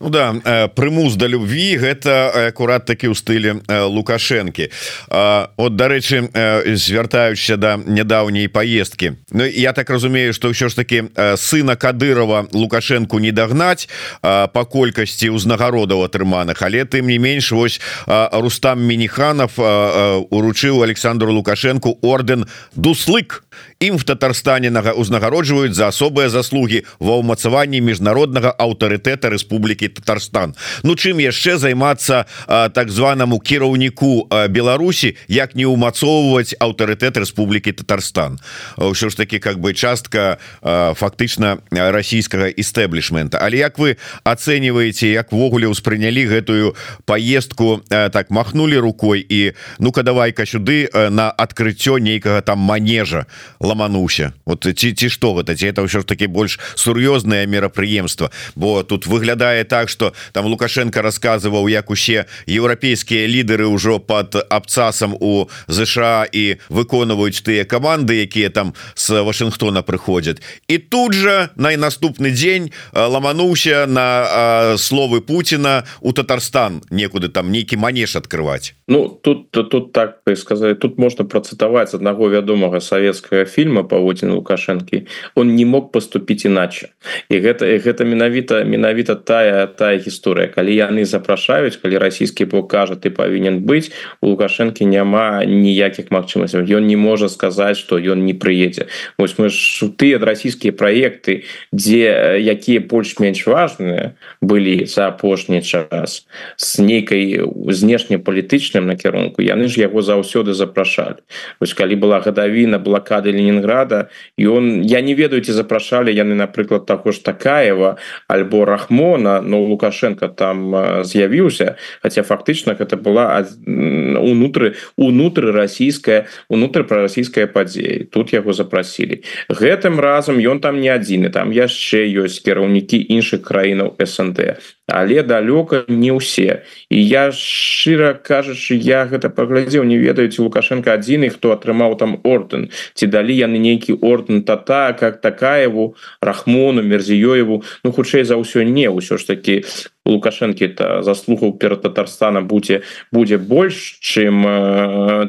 Ну да прымус да любви гэта акурат такі ў стылі лукашэнкі от дарэчы звяртаючся да нядаўняй поездки. Ну я так разумею что ўсё ж таки сына кадырова лукашенко не дагнаць по колькасці узнагародаў атрыманых але тым не менш вось рустам міниханов уручыў александру лукашенко орден дуслык ім в татарстане нага узнагароджваюць за асобыя заслуги ва ўмацаванні міжнароднага аўтарытэта Республікі Татарстан. Ну чым яшчэ займацца так званаму кіраўніку Беларусі як не ўмацоўваць аўтарытэт Республікі Татарстан? Ўсё ж таки как бы частка фактычна расійскага істэблішмента. Але як вы ацэньваеце яквогуле ўспрынялі гэтую поездку так махнули рукой і ну-ка давай-ка сюды на адкрыццё нейкага там манежа ламануўся вот ці ці што гэта ці это ўсё ж таки больш сур'ёзнае мерапрыемства бо тут выглядае так что там лукашенко рассказываў як усе еўрапейскія лідары ўжо под абцасам у ЗША і выконваюць тыя каманды якія там с Вашингтона прыходзяць і тут же на наступны дзень ламануўся на словы Путина у Татарстан некуды там нейкі манеж открывать. Ну тут тут так сказать. Тут можно процытаваць аднаго вядомага советского фильма паводзіны лукашэнкі он не мог поступить иначе і гэта гэта менавіта менавіта тая тая гісторыя. Калі яны запрашаюць калі расійскі бок кажа ты павінен быць у лукашэнкі няма ніякіх магчымасцяў. Ён не можа сказаць что ён не прыедзе. Вось мы ж ты расійскія проекты дзе якія больш-менш важныя былі за апошні час с нейкай знешнепалітычным накірунку яны ж яго заўсёды запрашалі. Вось калі была гадавіна блокады ленинграда і он я не ведаю ці запрашалі яны напрыклад таго ж такаева альбо рахмона но лукашенко там з'явіўся хотя фактычна гэта была унутры унутры расійская унутры прарасійская падзея тут яго запрасілі гэтым разам ён там не адзіны там яшчэ ёсць кіраўнікі іншых краінаў СНД але далёка не ўсе. І я шчыра кажучы я гэта паглядзеў не ведаеце лукашенко адзіны хто атрымаў там орден ці далі яны нейкі орден тата как такаеву рахмону мерзіёеву. Ну хутчэй за ўсё не ўсё ж таки лукашэнкі это заслугаў перад татарстана будзе будзе больш чым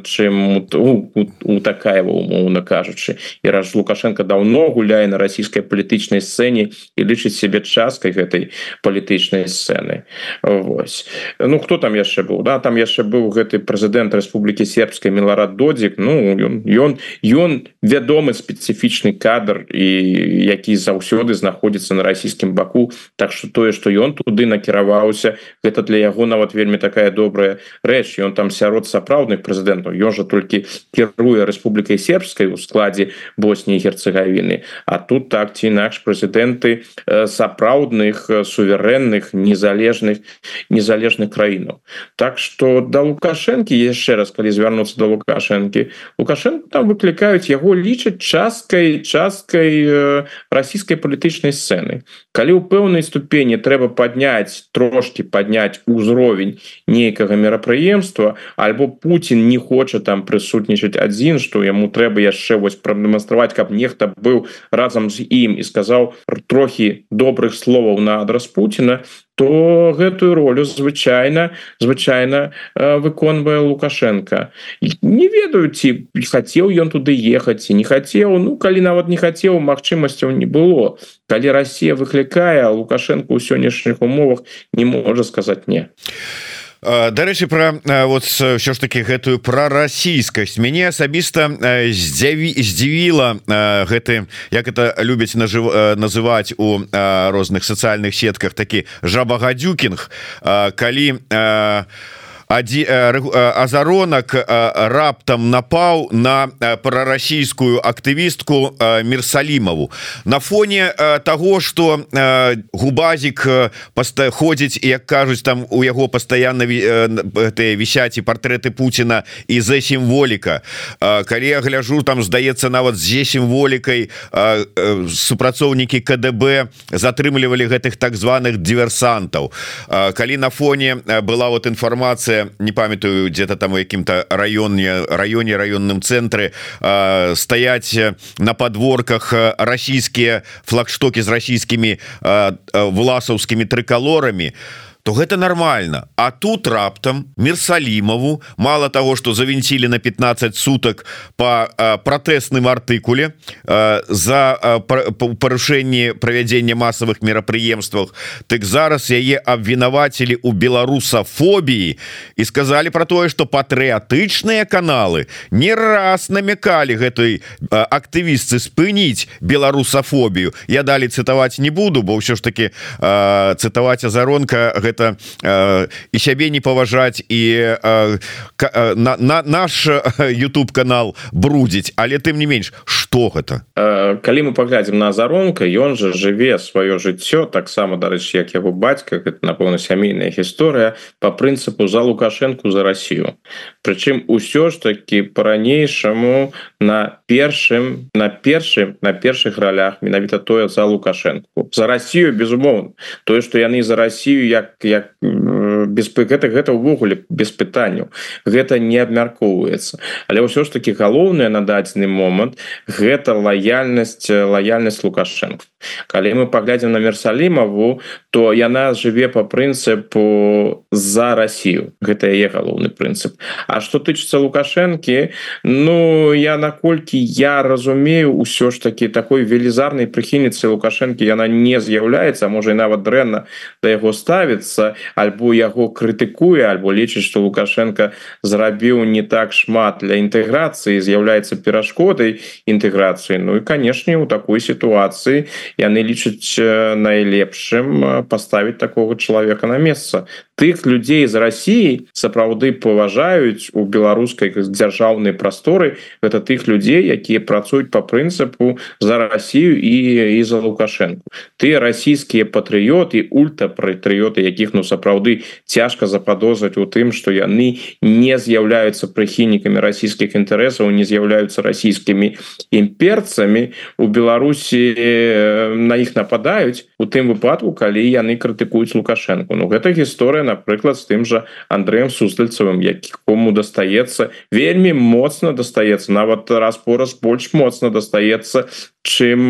чым у такая умоўна кажучы і раз лукашенко даўно гуляе на расійскай палітычнай сцэне і лічыць себе часткай гэтай палітычнай сцэны Вось ну хто там яшчэ быў да там яшчэ быў гэты прэзідэнт Рэспублікі сербскай меларад додзік Ну ён ён ён вядомы спецыфічны кадр і які заўсёды знаходзіцца на расійскім баку Так что тое что ён туды на накіраваўся. Гэта для яго нават вельмі такая добрая рэч. Ён там сярод сапраўдных прэзідэнтаў. Ён жа толькі кіруе Рэспублікай сербскай у складзе Босніі герцегавіны А тут так ці інакш прэзідэнты сапраўдных суверэнных незалежных незалежных краінаў. Так что да лукашэнкі яшчэ раз калі звярнуцца до лукашэнкі лукашенко там выклікаюць яго лічаць часткай часткай расійскай палітычнай сцэны. Калі ў пэўнай ступені трэба падняць трошки падняць узровень нейкага мерапрыемства альбо Путін не хоча там прысутнічаць адзін што яму трэба яшчэ вось прадэманстраваць каб нехта быў разам з ім і сказаў трохі добрых словаў на адрас Путина то гэтую ролю звычайна звычайна выконвае лукашенко. Не ведаю ці хацеў ён туды ехаць і не хацеў. Ну калі нават не хацеў магчымасцяў не было. Калі Россия выклікае лукашенко ў сённяшніх умовах не можа сказаць не дарэчы про вот все ж таки гэтую прарасійскасць мяне асабіста здзяві здзівіла гэты як это любяць нажыв называть у розных сацыяльных сетках такі жабагадзюкінг. Калі у азаронак раптам напаў на прарасійскую актывістку мирсалімову на фоне того что губазик ходзіць як кажуць там у яго постоянно вісяць і портреты Путина і за сімволіка калі я гляжу там здаецца нават з сімволікай супрацоўнікі КДБ затрымлівалі гэтых так званых діверсантаў калі на фоне была вот інфармацыя не памятаю где-то там у якім-то раёне раёне раённым цэнтры стаять на подворках расійскія флагштоки з расійскімі власаўскімі трыкалорамі то гэта нормально А тут раптам мирсалимову мало того что завинтили на 15 суток по протэсным артыкуле за парушэнне правядзення массовых мерапрыемствах так зараз яе обвінавацілі у беларусафобіі і сказали про тое что патрыятычныя каналы не раз намякалі гэтай актывісцы спыніць беларусафобію. Я далі цытаваць не буду бо ўсё ж таки цытаваць азаронка гэта гэта э, і сябе не паважаць і э, э, на, на наш YouTube канал брудзіць але тым не менш что гэта э, калі мы паглядзім на азаронка ён же жыве сваё жыццё таксама дарэчы як яго бацька гэта напэўна сямейная гісторыя по прынцыпу за лукашенко за Россию Прычым усё ж таки по-ранейшаму на першым на першым на першых ролях менавіта тое за лукашенко за Россию безумоўно тое что яны за Россию як як без гэта гэта ўвогуле без пытанняў. Гэта не абмяркоўваецца. Але ўсё ж таки галоўнае на дадзены момант гэта лаяльнасць лаяльнасць лукашенко калі мы паглядзім на мерсалімаву то яна жыве по прынцыпу за Россию гэта яе галоўны прынцып. А что тычыцца лукашэнкі Ну я наколькі я разумею ўсё ж таки такой велізарнай прыхільніцы лукашэнкі яна не з'яўляецца можа і нават дрэнна да яго ставіцца займаецца альбо яго крытыкуе альбо лічыць что лукашенко зрабіў не так шмат для інтэграцыі з'яўляецца перашкодай інтэграцыі. Ну і канешне у такой сітуацыі яны лічаць найлепшым паставіць такого чалавека на месца тых людзей з Росіі сапраўды паважаюць у беларускай дзяржаўнай прасторы. Гэта тых людзей якія працуюць по прынцыпу за Россию і і за лукашенко ты расійскія патрыёты ультапатрыёты якіх ну сапраўды цяжка заподозраць у тым что яны не з'яўляюцца прыхільнікамі расійскіх інтарэсаў не з'яўляюцца расійскімі імперцамі. У Беларусі на іх нападаюць у тым выпадку калі яны крытыкуюць лукашенко Ну гэта гісторыя напрыклад з тым жа Андреем сустальцавым якому дастаецца вельмі моцна дастаецца нават раз-пораз больш моцна дастаецца чым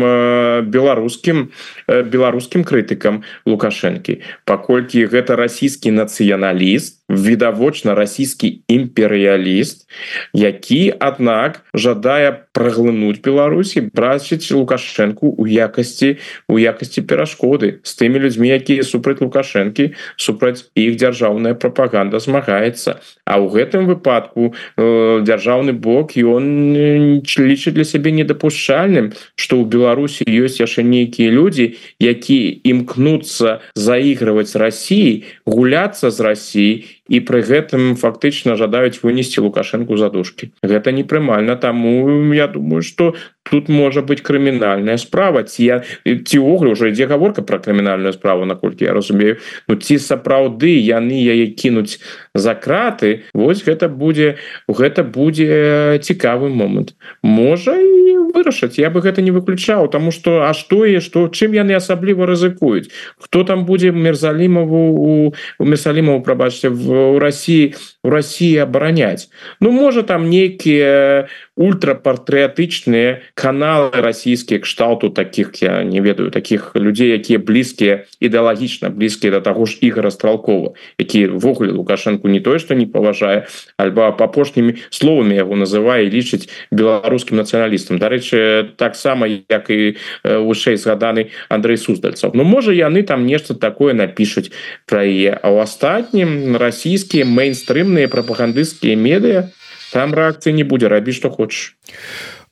беларускім беларускім крытыкам лукашэнкі. Паколькі гэта расійскі нацыяналіст відавочна расійскі імперыяліст які аднак жадае праглынуць Беларусі брачыць лукашэнку у якасці у якасці перашкоды з тымі людзьмі якія супраць лукашэнкі супраць іх дзяржаўная прапаганда змагаецца. А ў гэтым выпадку э, дзяржаўны бок ён лічыць для сябе недапушчальным что ў Беларусі ёсць яшчэ нейкія людзі якія імкнуцца заігрываць Росіі гуляцца з Росіі і пры гэтым фактычна жадаюць вынесці лукашэнку задушки гэта непрымальна таму я думаю что тут можа быть крымінальная справа. Ці я ці ўглю уже ідзе гаворка про крымінальную справу наколькі я разумею. Ну ці сапраўды яны яе кінуць за краты Вось гэта будзе гэта будзе цікавы момант. Можа і вырашаць я бы гэта не выключаў тому что а что і что чым яны асабліва рызыкуюць? Хто там будзе мерзалімову у месалімову прабачце в России у России абараняць? Ну можа там нейкія ультрапатрыятычныя каналы расійскія кшталту таких я не ведаю таких людзей якія блізкія ідэалагічна блізкія до таго ж ігора стралкова які ввогуле лукашенко не тое что не паважае альбо апошнімі словамі яго называе лічыць беларускім нацыяналістам дарэчы таксама як і вышэй згаданы Андрей суздальцаў Ну можа яны там нешта такое напишуць про яе а у астатнім расійскія мейнстрымныя прапагандысцкія медыа там рэакцыі не будзе рабіць што хочаш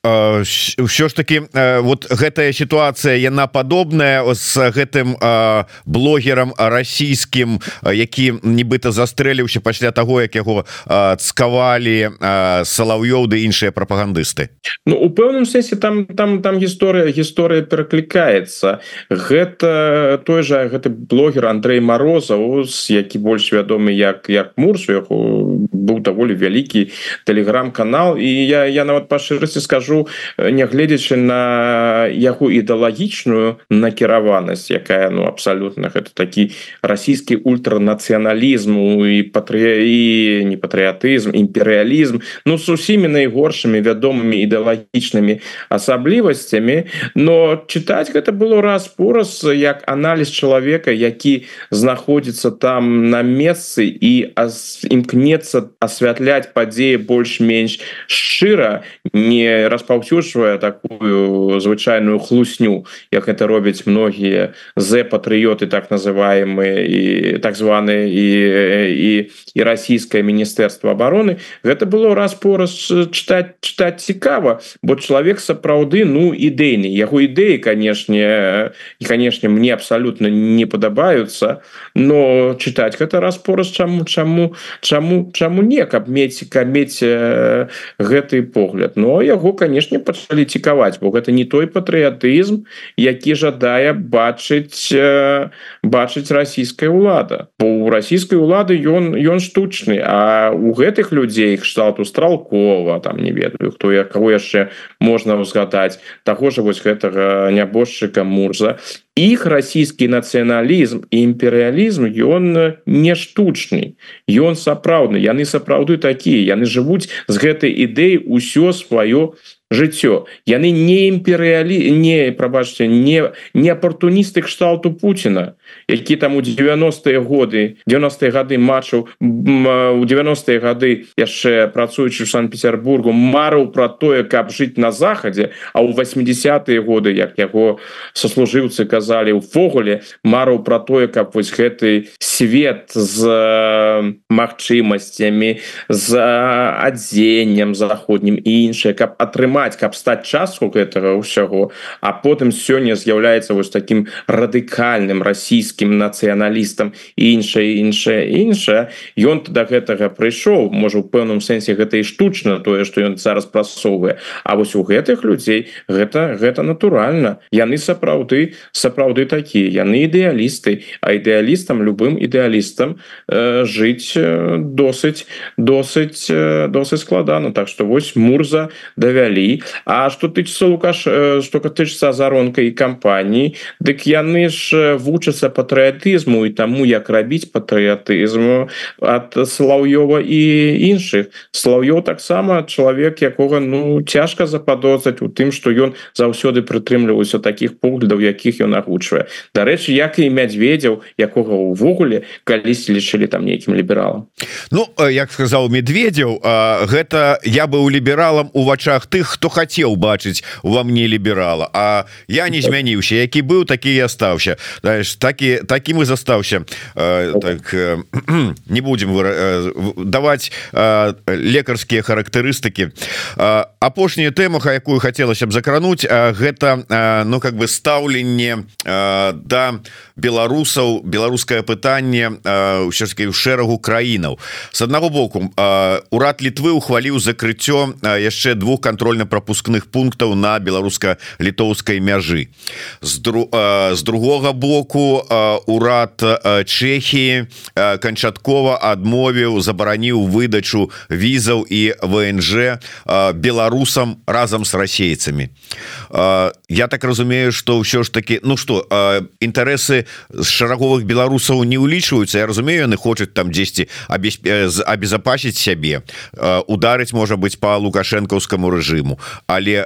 ўсё ж таки вот гэтая ситуация яна падобная с гэтым блогерам расійскім які нібыта застрэліўся пасля того як яго цкавалі салаўёў ды іншыя прапагандысты. Ну у пэўным сэнсе там там там гісторыя гісторыя пераклікаецца. Гэта той жа гэты блогер Андрей морозаў які больш вядомы як як мурс яго быў даволі вялікі телеграм-канал і я я нават па шчырасці скажу нягледзячы на яго ідэалагічную накіраванасць якая ну абсалютна гэта такі расійскі ультранацыяналізму і патры і не патрыятызм імперыялізм ну с усімі найгоршымі вядомымі ідэалагічнымі асаблівасцямі. Но чытаць гэта было раз пораз як аналіз чалавека які знаходзіцца там на месцы і імкнецца асвятляць падзеі больш-менш шчыра не распаўсюджвае такую звычайную хлусню як это робяць многія з патрыоты так называемые і так званые і і і расійскае міністэрства обороны гэта было раз пораз чытаць чытаць цікава бо чалавек сапраўды ну ідэйны. Яго ідэі канешне і канешне мне абсалютна не падабаюцца но чытаць гэта раз пораз чаму чаму чаму чаму не каб мець каб мець гэты погляд. Но яго канешне пачалі цікаваць бо гэта не той патрыятызм які жадае бачыць бачыць расійская ўлада. Бо у расійскай улады ён ён штучны а у гэтых людзей кшталту стралкова там не ведаю хто я кого яшчэ можна узгадаць таго ж вось гэтага нябожчыка мурза іх расійскі нацыяналізм і імперыялізм ён не штучны ён сапраўдны яны сапраўды такія яны жывуць з гэтай ідэі ўсё сваё жыццё яны не імперыялі не прабачце не не апартуністы кшталту Пуціна які там у 90-е годы 90-е гады матчаў у 90-е гады яшчэ працуючы в санкт-петербургу марыў про тое каб жыць на захадзе а у 80-е годы як яго сослужыўцы казалі увогуле марыў про тое каб вось гэты свет з магчымасцямі з адзеннем заходнім і іншае каб атрымаць каб стаць частку гэтага ўсяго а потым сёння з'яўляецца вось таким радыкальным расійскім нацыяналістам іншае іншае іншае ён да гэтага прыйшоў можа у пэўным сэнсе гэта і штучна тое что ён зараз прасоўвае. А вось у гэтых людзей гэта гэта натуральна. Яны сапраўды сапраўды такія. Яны ідэалісты. А ідэалістам любым ідэалістам э, жыць досыць досыць досыць складана. Так что вось мурза давялі. А что тычыцца лукаш что катычыцца азаронкай кампаніі дык яны ж вучацца патрыятызму і таму як рабіць патрыятызму ад слаўёва і іншых. Слаўёў таксама чалавек якога ну цяжка западозраць у тым что ён заўсёды прытрымліваўся таких поглядаў якіх ён агучвае. Дарэчы як і мядзведзяў якога увогуле калісьці лічылі там нейкім лібералам. Ну як сказаў медведзяў гэта я быў лібералам у вачах тых хто хацеў бачыць ва мне ліберала. А я не змяніўся. Які быў такі і астаўся. Знаешь такі таким і застаўся так не будем даваць лекарскія характарыстыкі апошняя тэмаха якую хацелася б закрануць гэта ну как бы стаўленне да беларусаў беларускае пытанне таки ў шэрагу краінаў. С аднаго боку урад літвы ухваліў закрыццё яшчэ двух контрольно-пропускных пунктаў на беларуска-літоўскай мяжы. З дру з другога боку урад Чехії канчаткова адмовіў забараніў выдачу візаў і ВНЖ беларусам разам с расейцамі. Я так разумею что ўсё ж таки ну что інтарэсы з шараговых беларусаў не ўлічваюцца. Я разумею яны хочуць там 10 обезопасіць сябе. Ударыць можа быть по лукашэнкаўскаму рэжыму. Але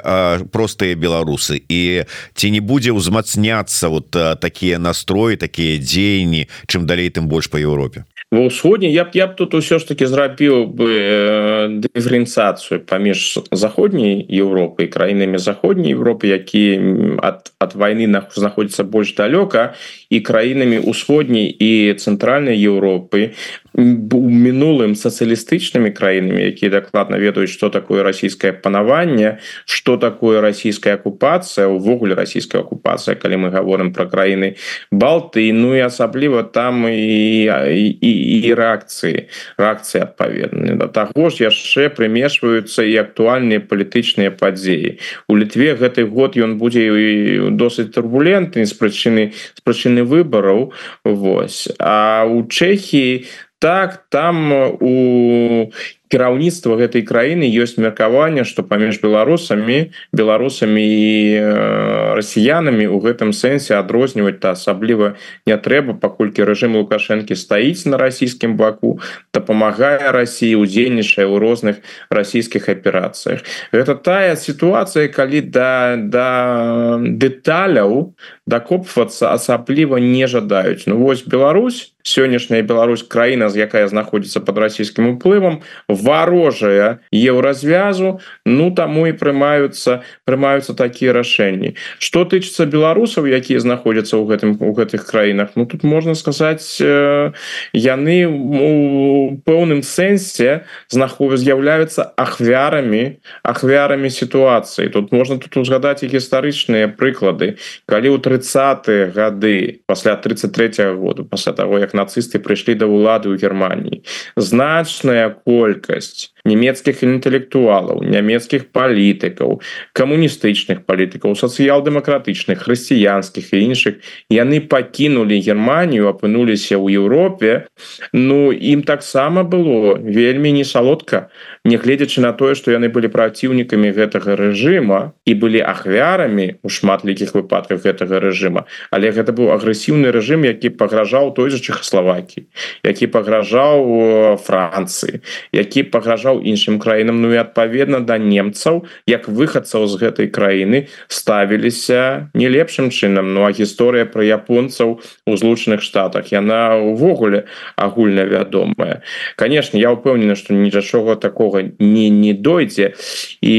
простыя беларусы. І ці не будзе ўзмацняцца вот такія настроі такія дзеянні чым далей тым больш по Еўропе ва ўсходні я б я б тут усё ж таки зрабіў бы э, дыферэнцыяцыю паміж заходняй Еўропы краінамі заходняй Европы які ад ад войны на знаходзіцца больш далёка і краінамі усходняй і цэнтральнай Еўропы мінулым сацыялістычнымі краінамі якія дакладна ведаюць что такое расійскае панаванне что такое расійская акупацыя увогуле расійская акупацыя калі мы говорим про краіны балты ну і асабліва там і і, і рэакцыі рэакцыі адпаведны да таго ж яшчэ прымешваюцца і актуальныя палітычныя падзеі. У літве гэты год ён будзе досыць турбулентны з прычыны з прычыны выбараў Вось. А у Чехії так там у кіраўніцтва гэтай краіны ёсць меркаванне што паміж беларусамі беларусамі і расіянамі у гэтым сэнсе адрозніваць та асабліва не трэба паколькі рэжым лукашэнкі стаіць на расійскім баку дапамагае Росіі удзельнічае ў розных расійскіх аперацыях гэта тая сітуацыя калі да да дэталяў дакопвацца асабліва не жадаюць Ну вось Беларусь сённяшняя Беларусь краіна з якая знаходзіцца под расійскім уплывам варожая еўразвязу ну таму і прымаюцца прымаюцца такія рашэнні. Что тычыцца беларусаў якія знаходзяцца ў гэтым у гэтых краінах Ну тут можна сказаць э, яны у пэўным сэнсе знаховы з'яўляюцца ахвярамі ахвярамі сітуацыі. Тут можна тут узгадаць і гістарычныя прыклады. Калі ў 30 гады пасля 33 -го году пасля того як нацысты прыйшлі да ўлады ў Геррманіі значная колькасць колькасць нямецкіх інтэлектуалаў нямецкіх палітыкаў камуністычных палітыкаў сацыял-дэмакратычных хрысціянскіх і іншых яны пакінулі Геррманію апынуліся ў Еўропе Ну ім таксама было вельмі не салодка нягледзячы на тое што яны былі праціўнікамі гэтага рэжыма і былі ахвярамі у шматлікіх выпадках гэтага рэжыма але гэта быў агрэсіўны рэжым які пагражаў той же чехословакі які пагражаў Францыі які пагражаў іншым краінам Ну і адпаведна да немцаў як выхадцаў з гэтай краіны ставіліся не лепшым чынам. Ну а гісторыя про японцаў у злучаных штатах яна увогуле агульна вядомая. Конечно я упэўнена что нічога такого не не дойдзе. І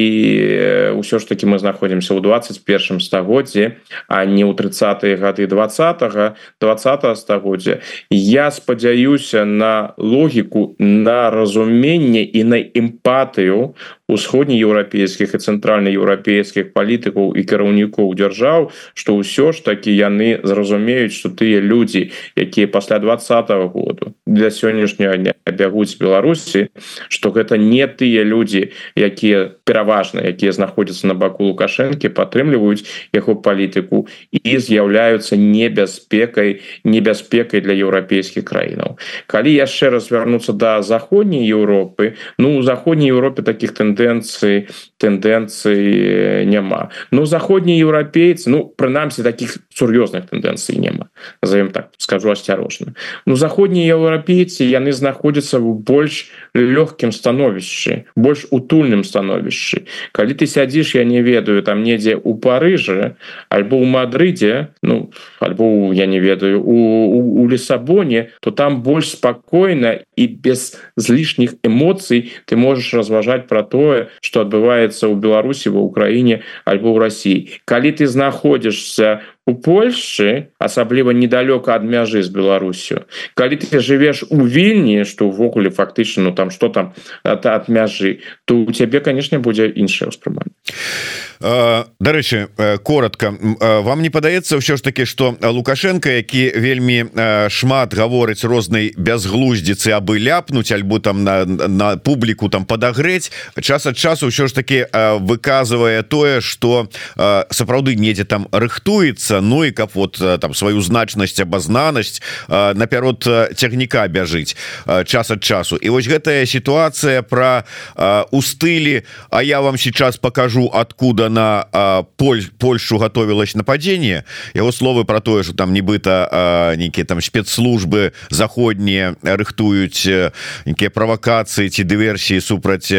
ўсё ж таки мы знаходзімся ў 21 стагоддзе а не ў 30 гады 20 -го, 20 стагоддзя. Я спадзяюся на логіку на разуменне і на эмпатыю усходнееўрапейскіх і цэнтральнаеўрапейскіх палітыкаў і кіраўнікоў дзяржаў што ўсё ж такі яны зразумеюць што тыя людзі якія пасля двадцатого году для сённяшняга дня бягуць беларусі что гэта не тыя людзі якія пераважна якія знаходзяцца на баку лукашэнкі падтрымліваюць яго палітыку і з'яўляюцца небяспекай небяспекай для еўрапейскіх краінаў. Калі яшчэ раз вярнуцца да заходняй Еўропы ну у заходняй Еўропе таких тэндэнцый тэндэнцыі няма ну заходнія еўрапейцы ну прынамсі таких сур'ёзных тэндэнцый няма назовем так скажу асцярожна ну заходнія еўрапейцы яны знаходзяцца в больш лёгкім становішчы больш утульным становішчы калі ты сядзіш я не ведаю там недзе у Парыжы альбо у Мадрыдзе ну альбо я не ведаю у, у, у лісабоне то там больш спакойна і без злішніх эмоцый ты можешь разважаць про тое что адбываецца ў Беларусі ва ўкраіне альбо ў Росіі калі ты знаходзішься у Польшчы асабліва недалёка ад мяжы з Беларусю калі ты жывеш у вільні что увогуле фактычна ну там что там ад, ад мяжы то у цябе конечно будзе іншае ўспрыманне Дарэчы коротко вам не падаецца ўсё ж таки что лукашенко які вельмі шмат гаворыць рознай бязглуздзіцы абы ляпнуць альбо там на, на публіку там подагрэць час ад часу ўсё ж таки выказывае тое что сапраўды недзе там рыхтуецца Ну і каб вот там сваю значнасць абазнанасць наперод цягніка бяжыць час ад часу. І вось гэтая сітуацыя про у стылі А я вам сейчас покажу откуда на Поль Польшу готовилась нападение. Его словы про тое что там нібыта нейкіе там спецслужбы заходнія рыхтуюць нейкія правакацыі ці дыверсіі супраць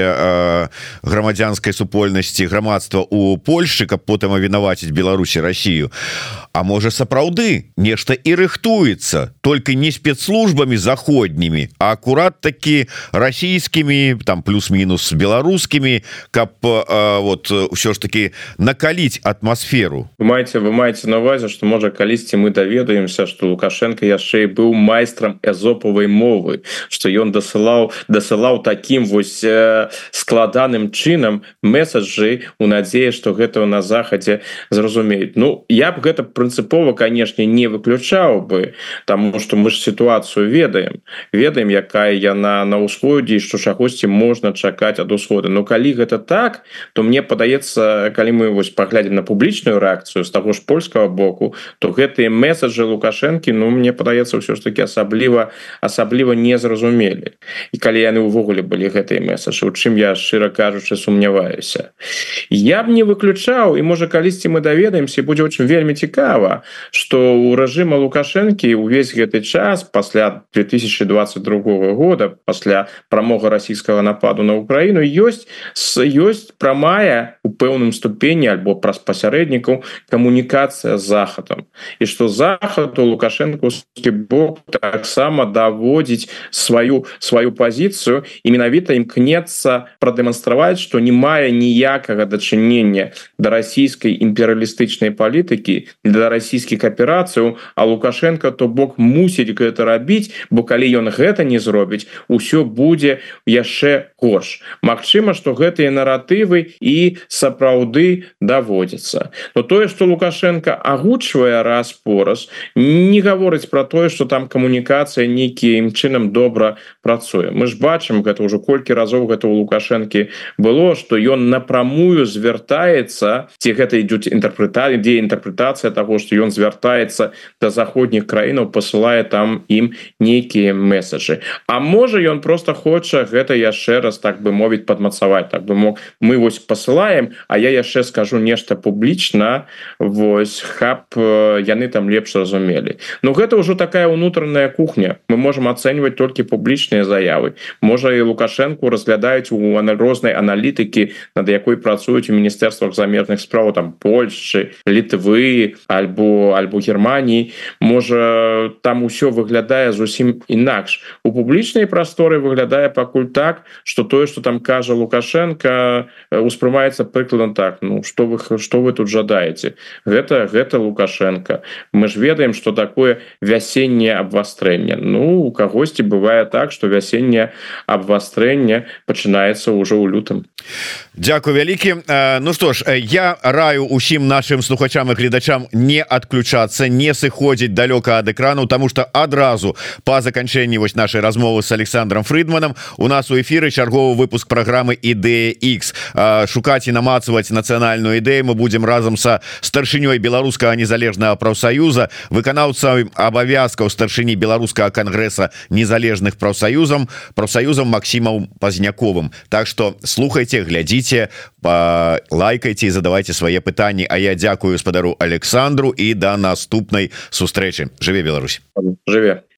грамадзянской супольнасці грамадства у Польшы каб потым авінаваціць Беларусі Россию. А можа сапраўды нешта і рыхтуецца только не спецслужбами заходнімі а акурат такі расійскімі там плюс-мінус беларускімі каб вот ўсё ж таки накаліць атмасферу вы маеце вы маеце на увазе что можа калісьці мы даведаемся что лукашенко яшчэ быў майстрам эзопавай мовы что ён дасылаў дасылаў таким вось складаным чынам месаджы у надзеі что гэта на захадзе зразумеюць Ну я б гэта прынцыпова конечно не выключаў бы тому что мы ж сітуацыю ведаем. Ведаем якая яна на ўсходзе што чагосьці можна чакаць ад усхода. Но калі гэта так то мне падаецца калі мы вось паглядзім на публічную рэакцыю з таго ж польскага боку то гэтыя месаджы лукашэнкі Ну мне падаецца ўсё ж таки асабліва асабліва не зразумелі і калі яны ўвогуле былі гэтыя месаджы у чым я шчыра кажучы сумняваюся. Я б не выключаў і можа калісьці мы даведаемся будзе очень вельмі цікава что у рэжыма лукашэнкі увесь гэты час пасля 2022 года пасля прамога расійскага нападу на Украіну ёсць ёсць прамая у пэўным ступені альбо праз пасярэднікаў камунікацыя з захадам і что захад у лукашэнкаўскі бок таксама даводзіць сваю сваю пазіцыю і менавіта імкнецца прадэманстраваць что не мае ніякага дачынення да расійскай імперыялістычнай палітыкі для расійскіх аперацыяў а лукашенко то бок мусіць гэта рабіць бо калі ён гэта не зробіць усё будзе яшчэ горш Магчыма что гэтыя наратывы і сапраўды даводзіцца но тое что лукашенко агучвае раз пораз не гаворыць про тое что там камунікацыя нейкім чынам добра працуе. Мы ж бачым гэта ўжо колькі разоў гэта у лукашэнкі было что ён напрамую звяртаецца ці гэта ідуць інтэрпрэталі дзе інтэрпрэтацыя того что ён звяртаецца до заходніх краінаў посылае там ім нейкія месаджы А можа ён просто хоча гэта яшчэ раз так бы мовіць падмацаваць так бы мог. Мы вось посылаем А я яшчэ скажу нешта публічна. Вось хаб яны там лепш разумелі. Ну гэта ўжо такая унутраная кухня. Мы можем ацэньваць толькі публічныя заявы. Можа і лукашенко разглядаюць у рознай аналітыкі над якой працуюць у міністэрствах замежных справ там Польшчы літвы альбо альбо Геррманіі можа там усё выглядае зусім інакш. У публічнай прасторы выглядае пакуль так что тое что там кажа лукашенко успрымаецца прыкладна так Ну что вы что вы тут жадаеце гэта гэта лукашенко. Мы ж ведаем что такое вясенне абвастрэнне Ну у кагосьці бывае так что вясенне абвастрэнне пачынаецца ўжо ў лютым. Дякую вялікі Ну что ж я раю усім нашим слухачам і гледачам не отключацца не сыходзіць далёка ад экрану тому что адразу по заканчэнні вось нашай размовы с Александром фридманом у нас у эфиры чарговы выпуск программы ідэя X шукаць і намацаваць нацыянальную ідэю мы будем разам са старшынёй беларускага незалежнага прафсаюза выканаўца абавязкаў старшыні беларускага кангрэса незалежных прафсаюзам прафсаюзам Масімаў пазняковым Так что слухайте глядзіце лайкайте задавайте свае пытанні А я дзякую спадару Александру і да наступнай сустрэчы жыве Беларусь! Жыве